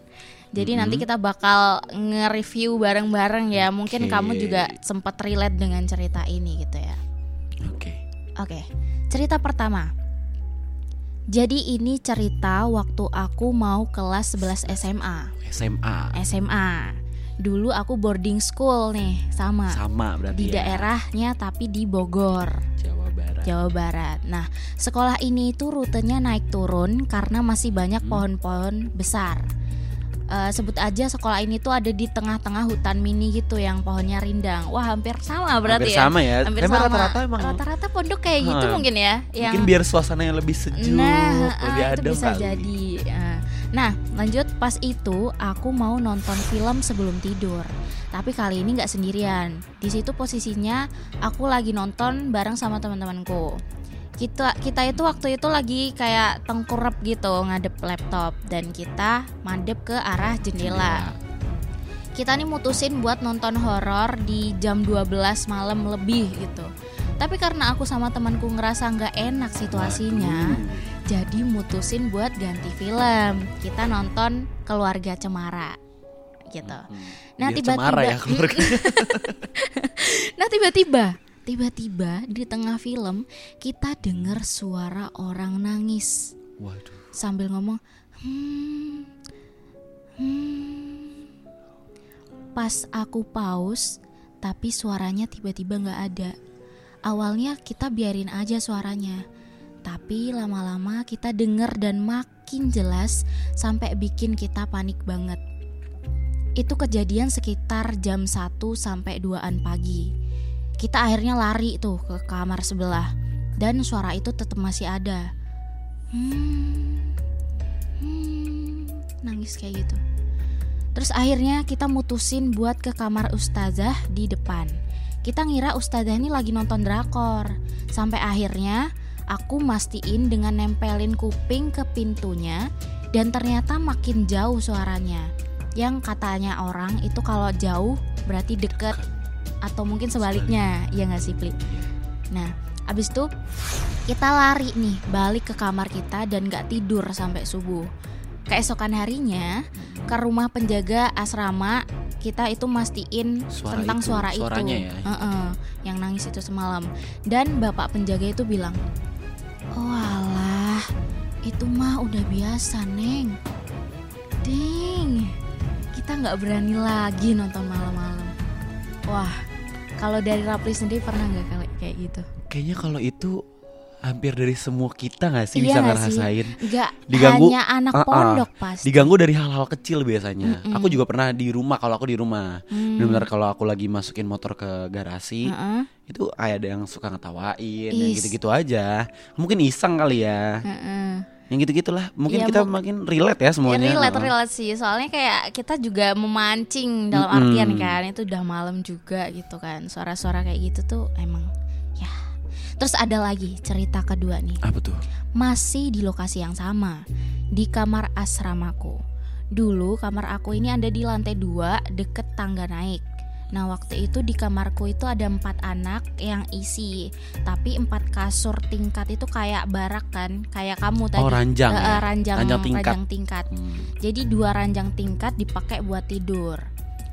Jadi Mm-mm. nanti kita bakal nge-review bareng-bareng ya. Mungkin Oke. kamu juga sempat relate dengan cerita ini gitu ya. Oke. Oke. Cerita pertama. Jadi ini cerita waktu aku mau kelas 11 SMA. SMA. SMA. Dulu aku boarding school nih, sama. Sama berarti di ya. daerahnya tapi di Bogor, Jawa Barat. Jawa Barat. Nah, sekolah ini itu rutenya naik turun karena masih banyak Hmm. pohon-pohon besar. Eh, sebut aja sekolah ini tuh ada di tengah-tengah hutan mini gitu yang pohonnya rindang. Wah, hampir sama berarti Hampir ya. sama ya. Hampir Emang sama. rata-rata emang Rata-rata pondok kayak gitu Hah. mungkin ya, yang mungkin biar suasananya lebih sejuk, Nah, lebih itu adem bisa kali. jadi. Ah. Nah, lanjut pas itu aku mau nonton film sebelum tidur. Tapi kali ini nggak sendirian. Di situ posisinya aku lagi nonton bareng sama teman-temanku. Kita kita itu waktu itu lagi kayak tengkurap gitu ngadep laptop dan kita madep ke arah jendela. Kita nih mutusin buat nonton horor di jam 12 malam lebih gitu. Tapi karena aku sama temanku ngerasa nggak enak situasinya, jadi mutusin buat ganti film. Kita nonton Keluarga Cemara gitu. Nah, Biar tiba-tiba cemara ya. Nah, tiba-tiba tiba-tiba di tengah film kita dengar suara orang nangis Waduh. sambil ngomong hmm, hmm. Pas aku pause, tapi suaranya tiba-tiba nggak ada. Awalnya kita biarin aja suaranya, tapi lama-lama kita denger dan makin jelas sampai bikin kita panik banget. Itu kejadian sekitar jam 1 sampai 2an pagi. Kita akhirnya lari tuh ke kamar sebelah dan suara itu tetap masih ada. Hmm, hmm, nangis kayak gitu. Terus akhirnya kita mutusin buat ke kamar ustazah di depan. Kita ngira ustazah ini lagi nonton drakor. Sampai akhirnya aku mastiin dengan nempelin kuping ke pintunya dan ternyata makin jauh suaranya. Yang katanya orang itu kalau jauh berarti deket atau mungkin sebaliknya, ya nggak sih Pli? Nah, abis itu kita lari nih balik ke kamar kita dan gak tidur sampai subuh. Keesokan harinya ke rumah penjaga asrama kita itu mastiin Suara tentang itu, suara itu, ya. Heeh, yang nangis itu semalam. Dan bapak penjaga itu bilang, oh alah, itu mah udah biasa neng. Ding, kita nggak berani lagi nonton malam-malam. Wah, kalau dari Rapli sendiri pernah nggak kali kayak gitu? Kayaknya kalau itu hampir dari semua kita nggak sih Iya bisa sih? ngerasain. Nggak Diganggu- hanya anak Ah, ah. pondok pasti. Diganggu dari hal-hal kecil biasanya. Mm-mm. Aku juga pernah di rumah kalau aku di rumah. Hmm. Benar-benar kalau aku lagi masukin motor ke garasi, Heeh, itu ada yang suka ngetawain, Is. gitu-gitu aja. Mungkin iseng kali ya. heeh. Yang gitu-gitulah. Mungkin Iya, kita makin relate ya Ya, semuanya. relate Heeh. relate sih soalnya kayak kita juga memancing dalam Mm-mm. artian kan itu udah malam juga gitu kan suara-suara kayak gitu tuh emang ya terus ada lagi cerita kedua nih Apa tuh? masih di lokasi yang sama di kamar asramaku dulu kamar aku ini ada di lantai dua deket tangga naik Nah waktu itu di kamarku itu ada empat anak yang isi Tapi empat kasur tingkat itu kayak barak kan Kayak kamu tadi Oh, ranjang Eh, ya? ranjang, Ranjang tingkat. ranjang tingkat. Hmm. Jadi dua ranjang tingkat dipakai buat tidur.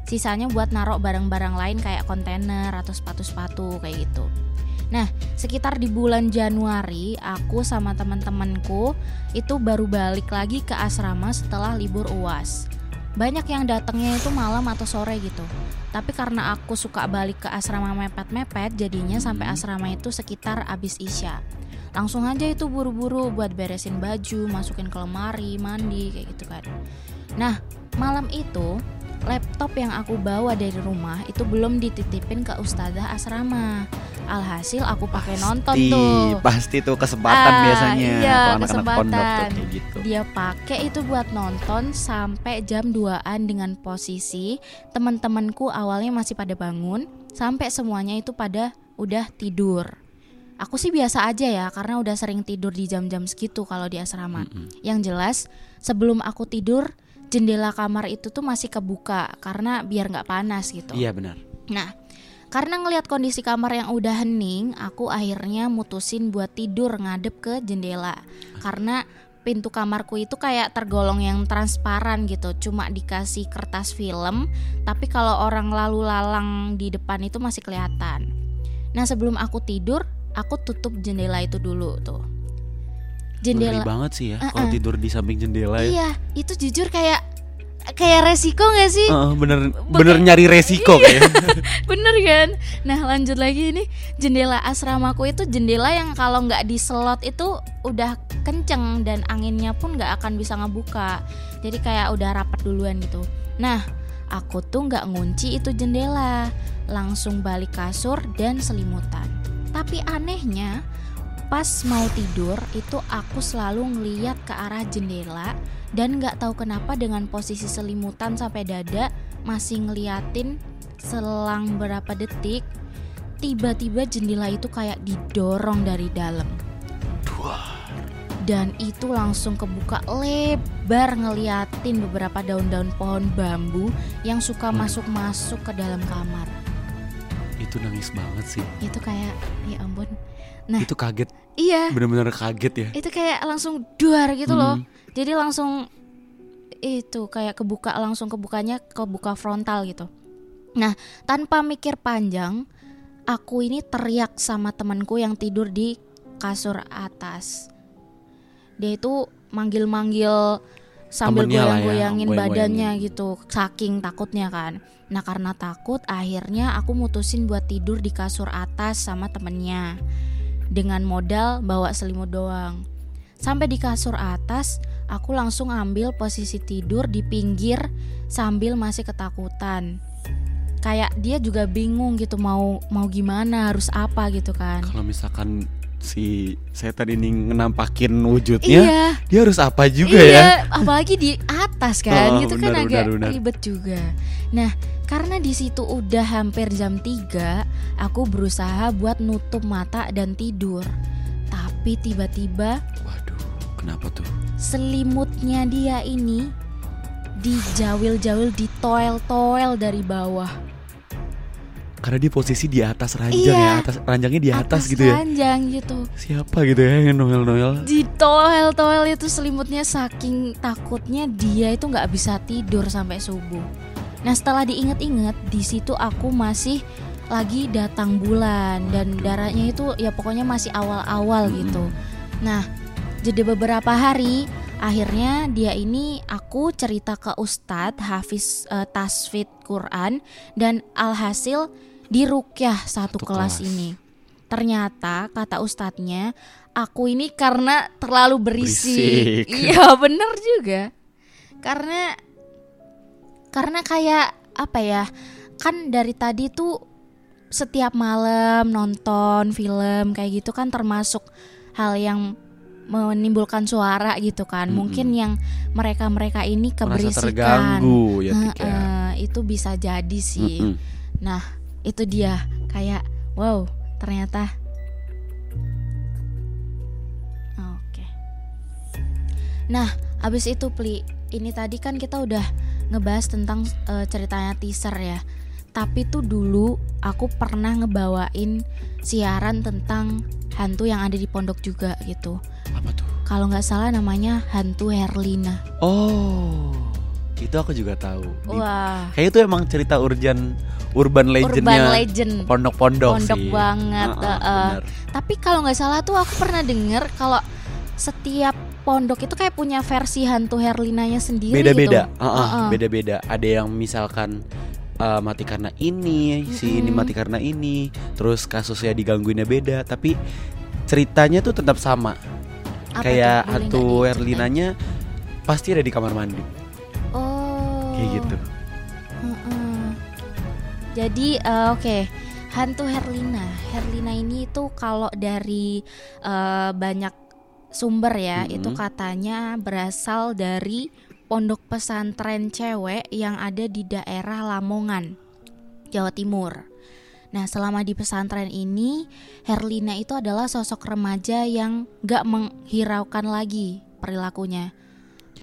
Sisanya buat narok barang-barang lain kayak kontainer atau sepatu-sepatu kayak gitu. Nah, sekitar di bulan Januari, aku sama teman-temanku itu baru balik lagi ke asrama setelah libur UAS. Banyak yang datangnya itu malam atau sore gitu. Tapi karena aku suka balik ke asrama mepet-mepet, jadinya sampai asrama itu sekitar abis isya. Langsung aja itu buru-buru buat beresin baju, masukin ke lemari, mandi kayak gitu kan. Nah, malam itu laptop yang aku bawa dari rumah itu belum dititipin ke ustazah asrama. Alhasil aku pakai nonton tuh. Pasti tuh kesempatan Ah, biasanya iya, anak-anak kesempatan. pondok tuh kayak gitu. Dia pakai itu buat nonton sampai jam 2-an dengan posisi teman-temanku awalnya masih pada bangun sampai semuanya itu pada udah tidur. Aku sih biasa aja ya karena udah sering tidur di jam-jam segitu kalau di asrama. Yang jelas sebelum aku tidur jendela kamar itu tuh masih kebuka karena biar nggak panas gitu. Iya benar. Nah, karena ngelihat kondisi kamar yang udah hening, aku akhirnya mutusin buat tidur ngadep ke jendela. Karena pintu kamarku itu kayak tergolong yang transparan gitu, cuma dikasih kertas film, tapi kalau orang lalu lalang di depan itu masih kelihatan. Nah, sebelum aku tidur, aku tutup jendela itu dulu tuh. Jendela. Ngeri banget sih ya kalau tidur di samping jendela ya. iya itu jujur kayak kayak resiko gak sih? Heeh, bener bener nyari resiko Iya. kayaknya. bener kan? Nah lanjut lagi ini jendela asramaku itu jendela yang kalau nggak diselot itu udah kenceng dan anginnya pun nggak akan bisa ngebuka. Jadi kayak udah rapat duluan gitu. Nah aku tuh nggak ngunci itu jendela. Langsung balik kasur dan selimutan. Tapi anehnya pas mau tidur itu aku selalu ngeliat ke arah jendela dan nggak tahu kenapa dengan posisi selimutan sampai dada masih ngeliatin selang berapa detik tiba-tiba jendela itu kayak didorong dari dalam. Dan itu langsung kebuka lebar ngeliatin beberapa daun-daun pohon bambu yang suka masuk-masuk ke dalam kamar Itu nangis banget sih. itu kayak ya ampun Nah. Itu kaget, iya bener-bener kaget ya. itu kayak langsung duar gitu loh Hmm. jadi langsung itu kayak kebuka langsung kebukanya kebuka frontal gitu nah tanpa mikir panjang aku ini teriak sama temanku yang tidur di kasur atas dia itu manggil-manggil sambil ya, goyang-goyangin goyang-goyangin. badannya gitu saking takutnya kan. Nah karena takut akhirnya aku mutusin buat tidur di kasur atas sama temennya. Dengan modal bawa selimut doang. Sampai di kasur atas aku langsung ambil posisi tidur di pinggir sambil masih ketakutan. Kayak dia juga bingung gitu mau mau gimana harus apa gitu kan. Kalau misalkan si setan ini ngenampakin wujudnya, iya dia harus apa juga iya, ya? apalagi di atas kan, Oh, gitu kan benar, agak benar, benar. ribet juga. Nah, karena di situ udah hampir jam 3, aku berusaha buat nutup mata dan tidur. Tapi tiba-tiba Waduh, kenapa tuh? selimutnya dia ini dijawil-jawil ditoel-toel dari bawah. Karena dia posisi di atas ranjang Iya. ya, atas ranjangnya di atas, gitu ya. ranjang gitu. Siapa gitu ya yang noel-noel? Ditoel-toel itu selimutnya saking takutnya dia itu nggak bisa tidur sampai subuh. Nah setelah diinget-inget di situ aku masih lagi datang bulan dan darahnya itu ya pokoknya masih awal-awal gitu. Nah jadi beberapa hari akhirnya dia ini aku cerita ke Ustadz Hafiz eh, Tasfid Quran dan alhasil dirukyah satu, Satu kelas kelas. ini. Ternyata kata ustadznya aku ini karena terlalu berisik. Iya bener juga. Karena karena kayak apa ya? Kan dari tadi tuh setiap malam nonton film kayak gitu kan termasuk hal yang menimbulkan suara gitu kan. Mm-mm. Mungkin yang mereka-mereka ini Merasa keberisikan. terganggu ya, ya. Itu bisa jadi sih. Mm-mm. Nah, itu dia kayak wow, ternyata Oke. Nah, abis itu Pli, ini tadi kan kita udah ngebahas tentang eh, ceritanya teaser ya. Tapi tuh dulu aku pernah ngebawain siaran tentang hantu yang ada di pondok juga gitu. Apa tuh? Kalau nggak salah namanya hantu Herlina. Oh, itu aku juga tahu. Wah, Kayak itu emang cerita urban urban legendnya urban legend. pondok-pondok Pondok sih. banget, Heeh, heeh. bener. Tapi kalau nggak salah tuh aku pernah denger kalau setiap pondok itu kayak punya versi hantu Herlinanya sendiri Beda-beda, gitu. Heeh, Heeh. beda-beda. Ada yang misalkan eh, mati karena ini, si ini Mm-mm. mati karena ini, terus kasusnya digangguinnya beda, tapi ceritanya tuh tetap sama. Apa Kayak hantu? Herlinanya pasti ada di kamar mandi, Oh. kayak gitu. Jadi eh, oke, hantu Herlina. Herlina ini itu kalau dari eh, banyak sumber ya, Mm-mm. itu katanya berasal dari pondok pesantren cewek yang ada di daerah Lamongan, Jawa Timur. Nah, selama di pesantren ini, Herlina itu adalah sosok remaja yang gak menghiraukan lagi perilakunya.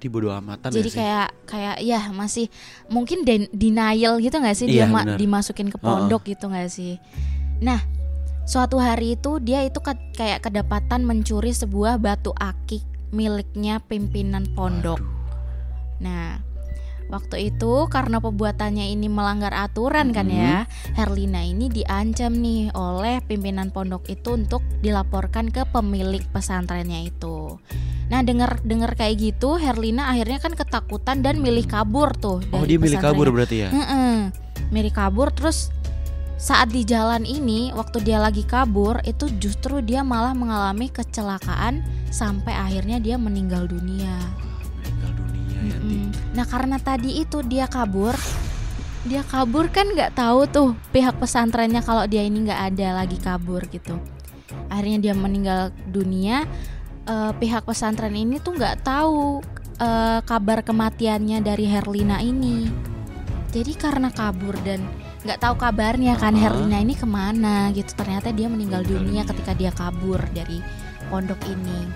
Jadi bodo amatan Jadi ya sih. kayak kayak ya masih mungkin den- denial gitu nggak sih dia Iya, ma- benar. dimasukin ke pondok gitu nggak sih? Nah, suatu hari itu dia itu ke- kayak kedapatan mencuri sebuah batu akik miliknya pimpinan pondok. Waduh. Nah, waktu itu karena pembuatannya ini melanggar aturan kan ya, Herlina ini diancam nih oleh pimpinan pondok itu untuk dilaporkan ke pemilik pesantrennya itu. Nah denger denger kayak gitu Herlina akhirnya kan ketakutan dan milih kabur tuh Oh dari dia milih kabur berarti ya? Heeh. Milih kabur terus saat di jalan ini waktu dia lagi kabur itu justru dia malah mengalami kecelakaan sampai akhirnya dia meninggal dunia. Ti. Mm-mm. Nah karena tadi itu dia kabur, dia kabur kan nggak tahu tuh pihak pesantrennya kalau dia ini nggak ada lagi kabur gitu. Akhirnya dia meninggal dunia. eh, pihak pesantren ini tuh nggak tahu eh, kabar kematiannya dari Herlina ini. Jadi karena kabur dan nggak tahu kabarnya kan Ah. Herlina ini ke mana gitu. Ternyata dia meninggal dunia. ketika dia kabur dari pondok ini.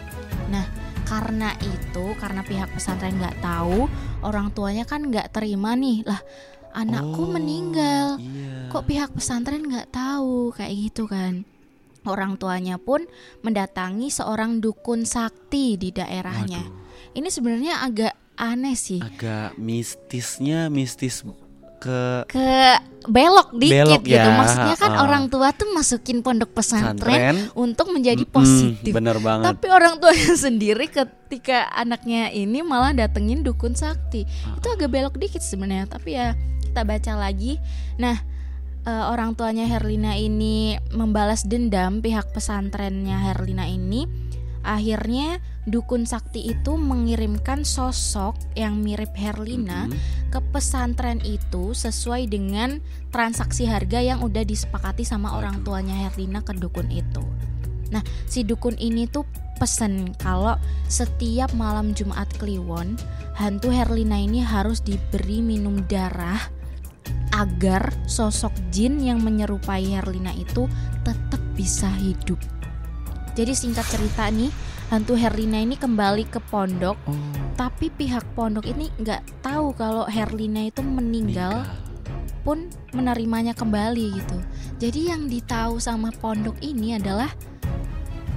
Nah karena itu karena pihak pesantren nggak tahu orang tuanya kan nggak terima nih. Lah anakku Oh, meninggal. Iya. kok pihak pesantren nggak tahu? Kayak gitu kan. Orang tuanya pun mendatangi seorang dukun sakti di daerahnya. Waduh, ini sebenarnya agak aneh sih. Agak mistisnya mistis ke ke belok dikit Belok gitu ya, maksudnya kan ha-ha. orang tua tuh masukin pondok pesantren pesantren. untuk menjadi positif bener banget. Tapi orang tuanya sendiri ketika anaknya ini malah datengin dukun sakti. Itu agak belok dikit sebenarnya, tapi ya kita baca lagi. Nah, eh, orang tuanya Herlina ini membalas dendam pihak pesantrennya Herlina ini. Akhirnya dukun sakti itu mengirimkan sosok yang mirip Herlina Mm-mm. ke pesantren itu sesuai dengan transaksi harga yang udah disepakati sama orang Waduh. tuanya Herlina ke dukun itu. Nah, si dukun ini tuh pesen kalau setiap malam Jumat Kliwon, hantu Herlina ini harus diberi minum darah agar sosok jin yang menyerupai Herlina itu tetap bisa hidup. Jadi singkat cerita nih, hantu Herlina ini kembali ke pondok Oh, tapi pihak pondok ini nggak tahu kalau Herlina itu meninggal pun menerimanya kembali gitu. Jadi yang ditahu sama pondok ini adalah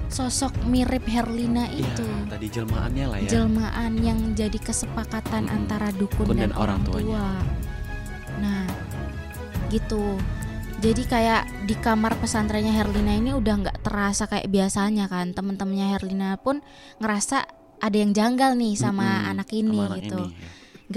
sosok mirip Herlina Iya, itu. tadi jelmaannya lah ya. Jelmaan yang jadi kesepakatan Mm-mm. antara dukun Dukun dan, dan orang tua. Nah, gitu. Jadi kayak di kamar pesantrennya Herlina ini udah nggak terasa kayak biasanya kan. Temen-temennya Herlina pun ngerasa ada yang janggal nih sama Mm-mm, anak ini sama anak gitu. ini, ya.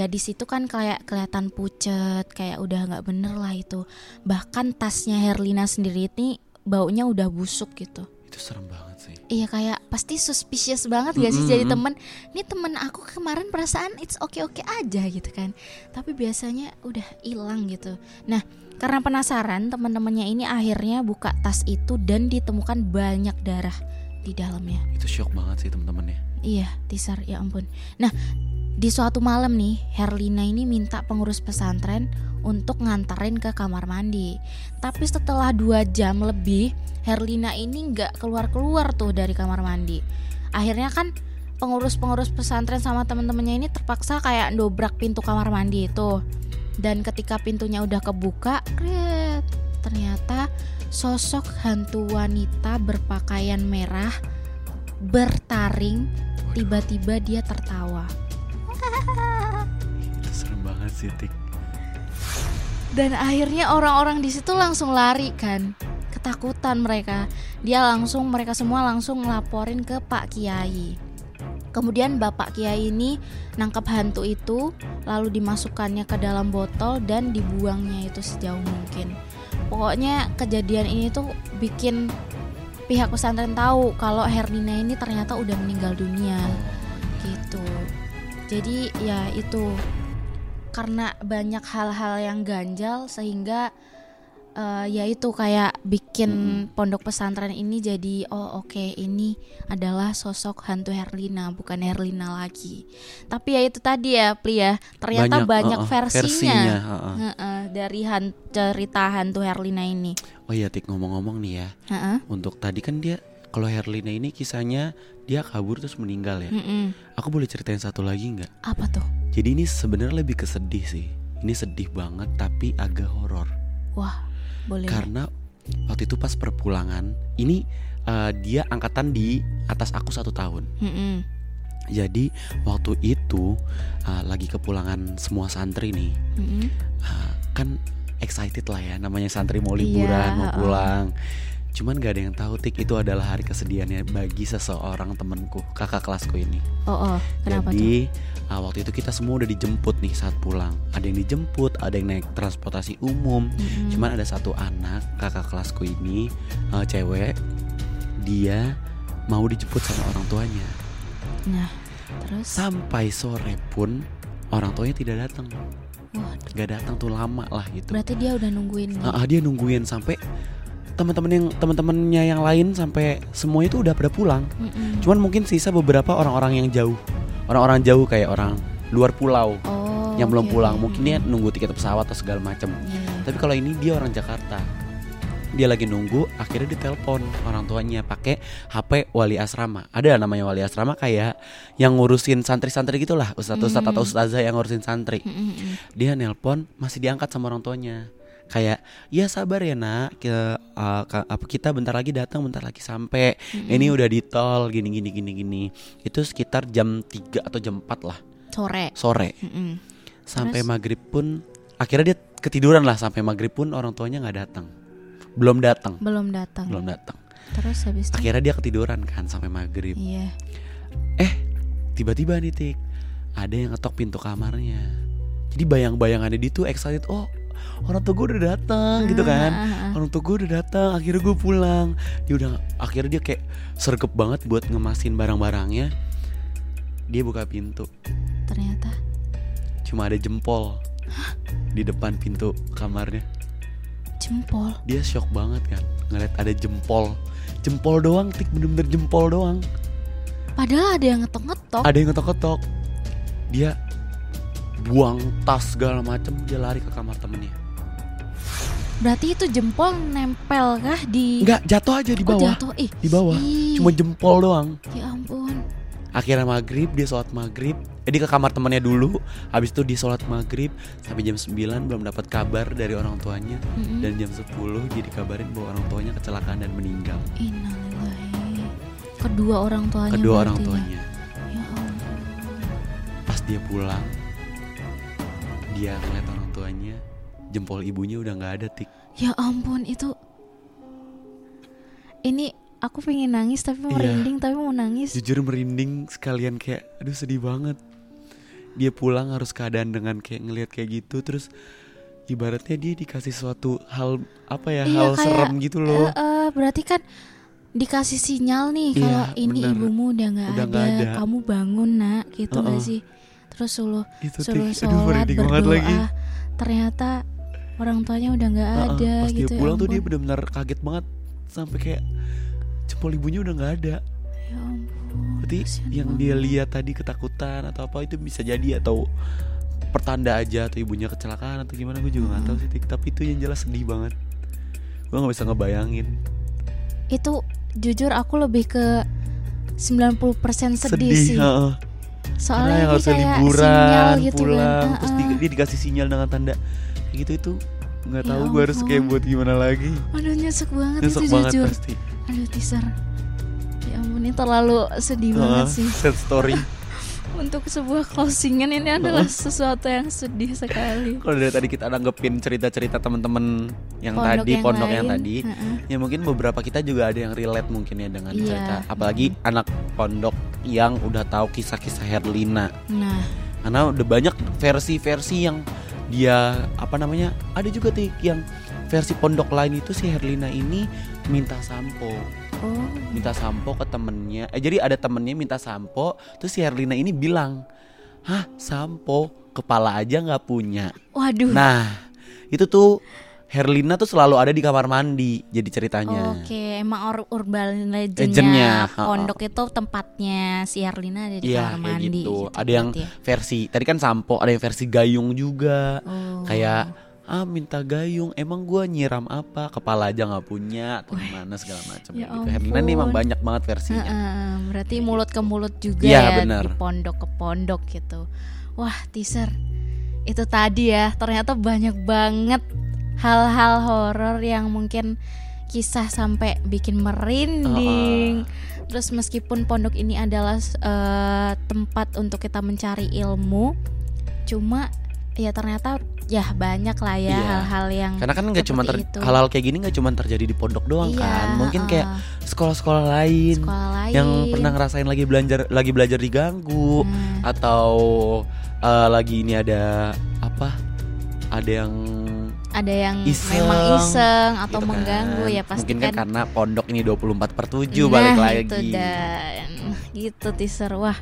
gadis itu kan kayak kelihatan pucet kayak udah nggak bener lah itu. Bahkan tasnya Herlina sendiri ini baunya udah busuk gitu. Itu serem banget sih. iya kayak pasti suspicious banget gak sih jadi temen? Ini temen aku kemarin perasaan it's oke oke aja gitu kan. Tapi biasanya udah hilang gitu. Nah karena penasaran teman-temannya ini akhirnya buka tas itu dan ditemukan banyak darah di dalamnya Itu shock banget sih teman-teman ya. Iya, teaser ya ampun. Nah, di suatu malam nih, Herlina ini minta pengurus pesantren untuk nganterin ke kamar mandi. Tapi setelah dua jam lebih, Herlina ini nggak keluar-keluar tuh dari kamar mandi. Akhirnya kan pengurus-pengurus pesantren sama temen-temennya ini terpaksa kayak dobrak pintu kamar mandi itu. Dan ketika pintunya udah kebuka, kret, ternyata sosok hantu wanita berpakaian merah bertaring tiba-tiba dia tertawa. Itu serem banget sih, Tik. dan akhirnya orang-orang di situ langsung lari kan. Ketakutan mereka. Dia langsung mereka semua langsung ngelaporin ke Pak Kiai. Kemudian Bapak Kiai ini nangkap hantu itu lalu dimasukkannya ke dalam botol dan dibuangnya itu sejauh mungkin. Pokoknya kejadian ini tuh bikin pihak pesantren tahu kalau Herlina ini ternyata udah meninggal dunia gitu. Jadi ya itu. Karena banyak hal-hal yang ganjal sehingga eh, ya itu kayak bikin pondok pesantren ini jadi oh oke ini adalah sosok hantu Herlina bukan Herlina lagi tapi ya itu tadi ya Pria ternyata banyak, uh-uh, versinya, uh-uh. Heeh, dari han- cerita hantu Herlina ini Oh iya, Tik ngomong-ngomong nih ya. Heeh, Untuk tadi kan dia kalau Herlina ini kisahnya dia kabur terus meninggal ya. mm-mm. Aku boleh ceritain satu lagi nggak? apa tuh Jadi ini sebenarnya lebih kesedih sih. Ini sedih banget tapi agak horor. wah boleh Karena waktu itu pas perpulangan, ini eh, dia angkatan di atas aku satu tahun. Mm-mm. Jadi waktu itu eh, lagi kepulangan semua santri nih, Mm-mm. eh, kan excited lah ya, namanya santri mau liburan mau heeh. pulang. Cuman gak ada yang tahu tik itu adalah hari kesedihannya bagi seseorang temenku, kakak kelasku ini. Oh, oh, kenapa tuh? Jadi ah, waktu itu kita semua udah dijemput nih saat pulang. Ada yang dijemput, ada yang naik transportasi umum. Mm-mm. Cuman ada satu anak kakak kelasku ini eh, cewek, dia mau dijemput sama orang tuanya. Nah, terus Sampai sore pun orang tuanya tidak datang. Waduh, Gak datang tuh lama lah gitu. berarti dia udah nungguin ah, dia nungguin sampai teman-teman yang teman-temannya yang lain sampai semuanya tuh udah pada pulang. Mm-mm. Cuman mungkin sisa beberapa orang-orang yang jauh. Orang-orang jauh kayak orang luar pulau Oh, yang belum oke, pulang. Mungkin dia nunggu tiket pesawat atau segala macam. Iya. Tapi kalau ini dia orang Jakarta. Dia lagi nunggu, akhirnya ditelepon orang tuanya pakai HP wali asrama. Ada namanya wali asrama kayak yang ngurusin santri-santri gitulah, ustadz-ustadz Hmm. atau ustazah yang ngurusin santri. Mm-mm. Dia nelpon masih diangkat sama orang tuanya. Kayak, ya sabar ya nak, ke, uh, ka- apa kita bentar lagi datang, bentar lagi sampai. Ini udah di tol, gini gini gini gini. Itu sekitar jam 3 atau jam 4 lah Sore. sore. Mm-mm. Sampai Terus? maghrib pun akhirnya dia ketiduran lah sampai maghrib pun orang tuanya nggak datang belum datang Belum datang. belum datang Terus habis itu? akhirnya dia ketiduran kan sampai maghrib Iya. eh tiba-tiba nih tik ada yang ngetok pintu kamarnya jadi bayang-bayangannya dia tuh excited oh orang tua gue udah datang gitu kan? Ah, ah, ah. orang tua gue udah datang akhirnya gue pulang. Dia udah akhirnya dia kayak sergap banget buat ngemasin barang-barangnya. Dia buka pintu. Ternyata? Cuma ada jempol di depan pintu kamarnya. Jempol. dia shock banget kan ngeliat ada jempol. Jempol doang tik bener-bener jempol doang. Padahal ada yang ngetok-ngetok. ada yang ngetok-ngetok. Dia buang tas segala macem dia lari ke kamar temennya Berarti itu jempol nempel kah di Enggak jatuh aja di Oh, bawah jatuh. Ih. di bawah Ih, cuma jempol doang Ya ampun. akhirnya maghrib dia sholat maghrib eh, dia ke kamar temennya dulu habis itu dia sholat maghrib sampai jam 9 belum dapat kabar dari orang tuanya Mm-mm. dan jam 10 dia dikabarin bahwa orang tuanya kecelakaan dan meninggal Innalillahi. Kedua orang tuanya. kedua orang ya? tuanya Ya ampun. pas dia pulang dia ngeliat orang jempol ibunya udah nggak ada tik Ya ampun itu. Ini aku pengen nangis tapi mau Iya. merinding tapi mau nangis. jujur merinding sekalian kayak aduh sedih banget dia pulang harus keadaan dengan kayak ngelihat kayak gitu terus ibaratnya dia dikasih suatu hal apa ya Iya, hal kayak, serem gitu loh Eh, eh, berarti kan dikasih sinyal nih Iya, kalau ini bener. ibumu udah nggak ada, ada. kamu bangun nak gitu nggak Uh-uh. sih terus suruh itu suruh sholat berdoa lagi ternyata orang tuanya udah nggak Heeh, ada pas gitu dia ya pulang tuh dia benar-benar kaget banget sampai kayak jempol ibunya udah nggak ada. Ya ampun berarti yang banget. dia lihat tadi ketakutan atau apa itu bisa jadi atau pertanda aja atau ibunya kecelakaan atau gimana gue juga nggak tahu sih tapi itu yang jelas sedih banget. Gue nggak bisa ngebayangin. Itu jujur aku lebih ke 90% sedih, sih. heeh. soalnya karena yang harusnya kayak liburan sinyal gitu pulang kan. terus di- dia dikasih sinyal dengan tanda gitu itu nggak Ya tahu gue harus kayak buat gimana lagi. Aduh nyesek banget nyesek itu banget jujur. pasti. Aduh teaser. Ya ampun ini terlalu sedih banget Heeh, sih. sad story. Untuk sebuah closingan ini adalah sesuatu yang sedih sekali. Kalau dari tadi kita nanggepin cerita-cerita teman-teman yang Pondok tadi yang pondok yang lain, tadi heeh. ya mungkin beberapa kita juga ada yang relate mungkin ya dengan Iya, cerita. Apalagi anak pondok yang udah tahu kisah-kisah Herlina. Nah. Karena udah banyak versi-versi yang dia apa namanya ada juga tik yang versi pondok lain itu si Herlina ini minta sampo. Oh. Minta sampo ke temennya. Eh jadi ada temennya minta sampo terus si Herlina ini bilang hah sampo? Kepala aja nggak punya. Waduh. Nah itu tuh Herlina tuh selalu ada di kamar mandi jadi ceritanya Oke, emang or urban legendnya Legendnya, pondok itu tempatnya si Herlina ada di Iya kamar mandi. gitu. Ada yang ya. versi tadi kan sampo, ada yang versi gayung juga. Oh. Kayak ah minta gayung, emang gua nyiram apa? Kepala aja nggak punya atau gimana segala macam ya gitu. Herlina nih emang banyak banget versinya. Heeh, berarti mulut ke mulut juga Iya, ya benar. di pondok ke pondok gitu. Wah, teaser. Itu tadi ya, ternyata banyak banget hal-hal horor yang mungkin kisah sampai bikin merinding. Terus meskipun pondok ini adalah eh, tempat untuk kita mencari ilmu, cuma ya ternyata ya banyak lah ya Iya. hal-hal yang Karena kan nggak cuma hal-hal kayak gini nggak cuma terjadi di pondok doang Iya, kan. Mungkin kayak uh, sekolah-sekolah lain, sekolah lain yang pernah ngerasain lagi belajar lagi belajar diganggu Hmm, atau eh, lagi ini ada apa? Ada yang ada yang iseng, memang iseng atau gitu mengganggu kan. ya pasti Mungkin kan, kan karena pondok ini 24 per 7 nah, balik lagi. itu dan gitu teaser wah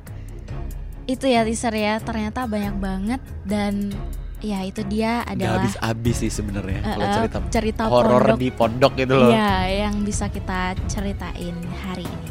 itu ya teaser ya ternyata banyak banget dan ya itu dia adalah habis-habis sih sebenarnya kalau eh, cerita cerita horor di pondok gitu loh. ya yang bisa kita ceritain hari ini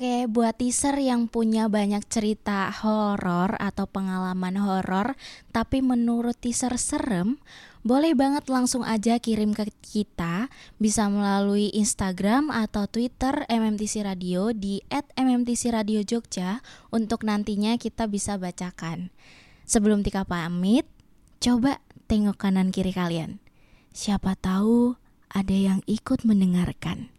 Oke, buat teaser yang punya banyak cerita horor atau pengalaman horor, tapi menurut teaser serem, boleh banget langsung aja kirim ke kita, bisa melalui Instagram atau Twitter MMTC Radio di @mmtcradiojogja untuk nantinya kita bisa bacakan. Sebelum Tika pamit, coba tengok kanan kiri kalian. Siapa tahu ada yang ikut mendengarkan.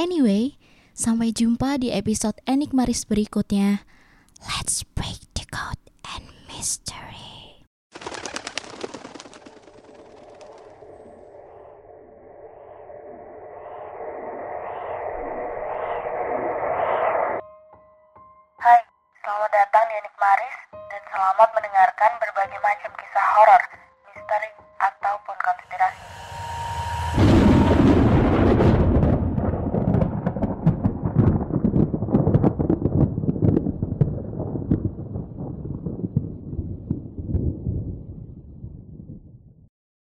Anyway, sampai jumpa di episode Enigmaris berikutnya. Let's break the code and mystery. Hai, selamat datang di Enik Maris dan selamat mendengarkan berbagai macam kisah horor, misteri, ataupun konspirasi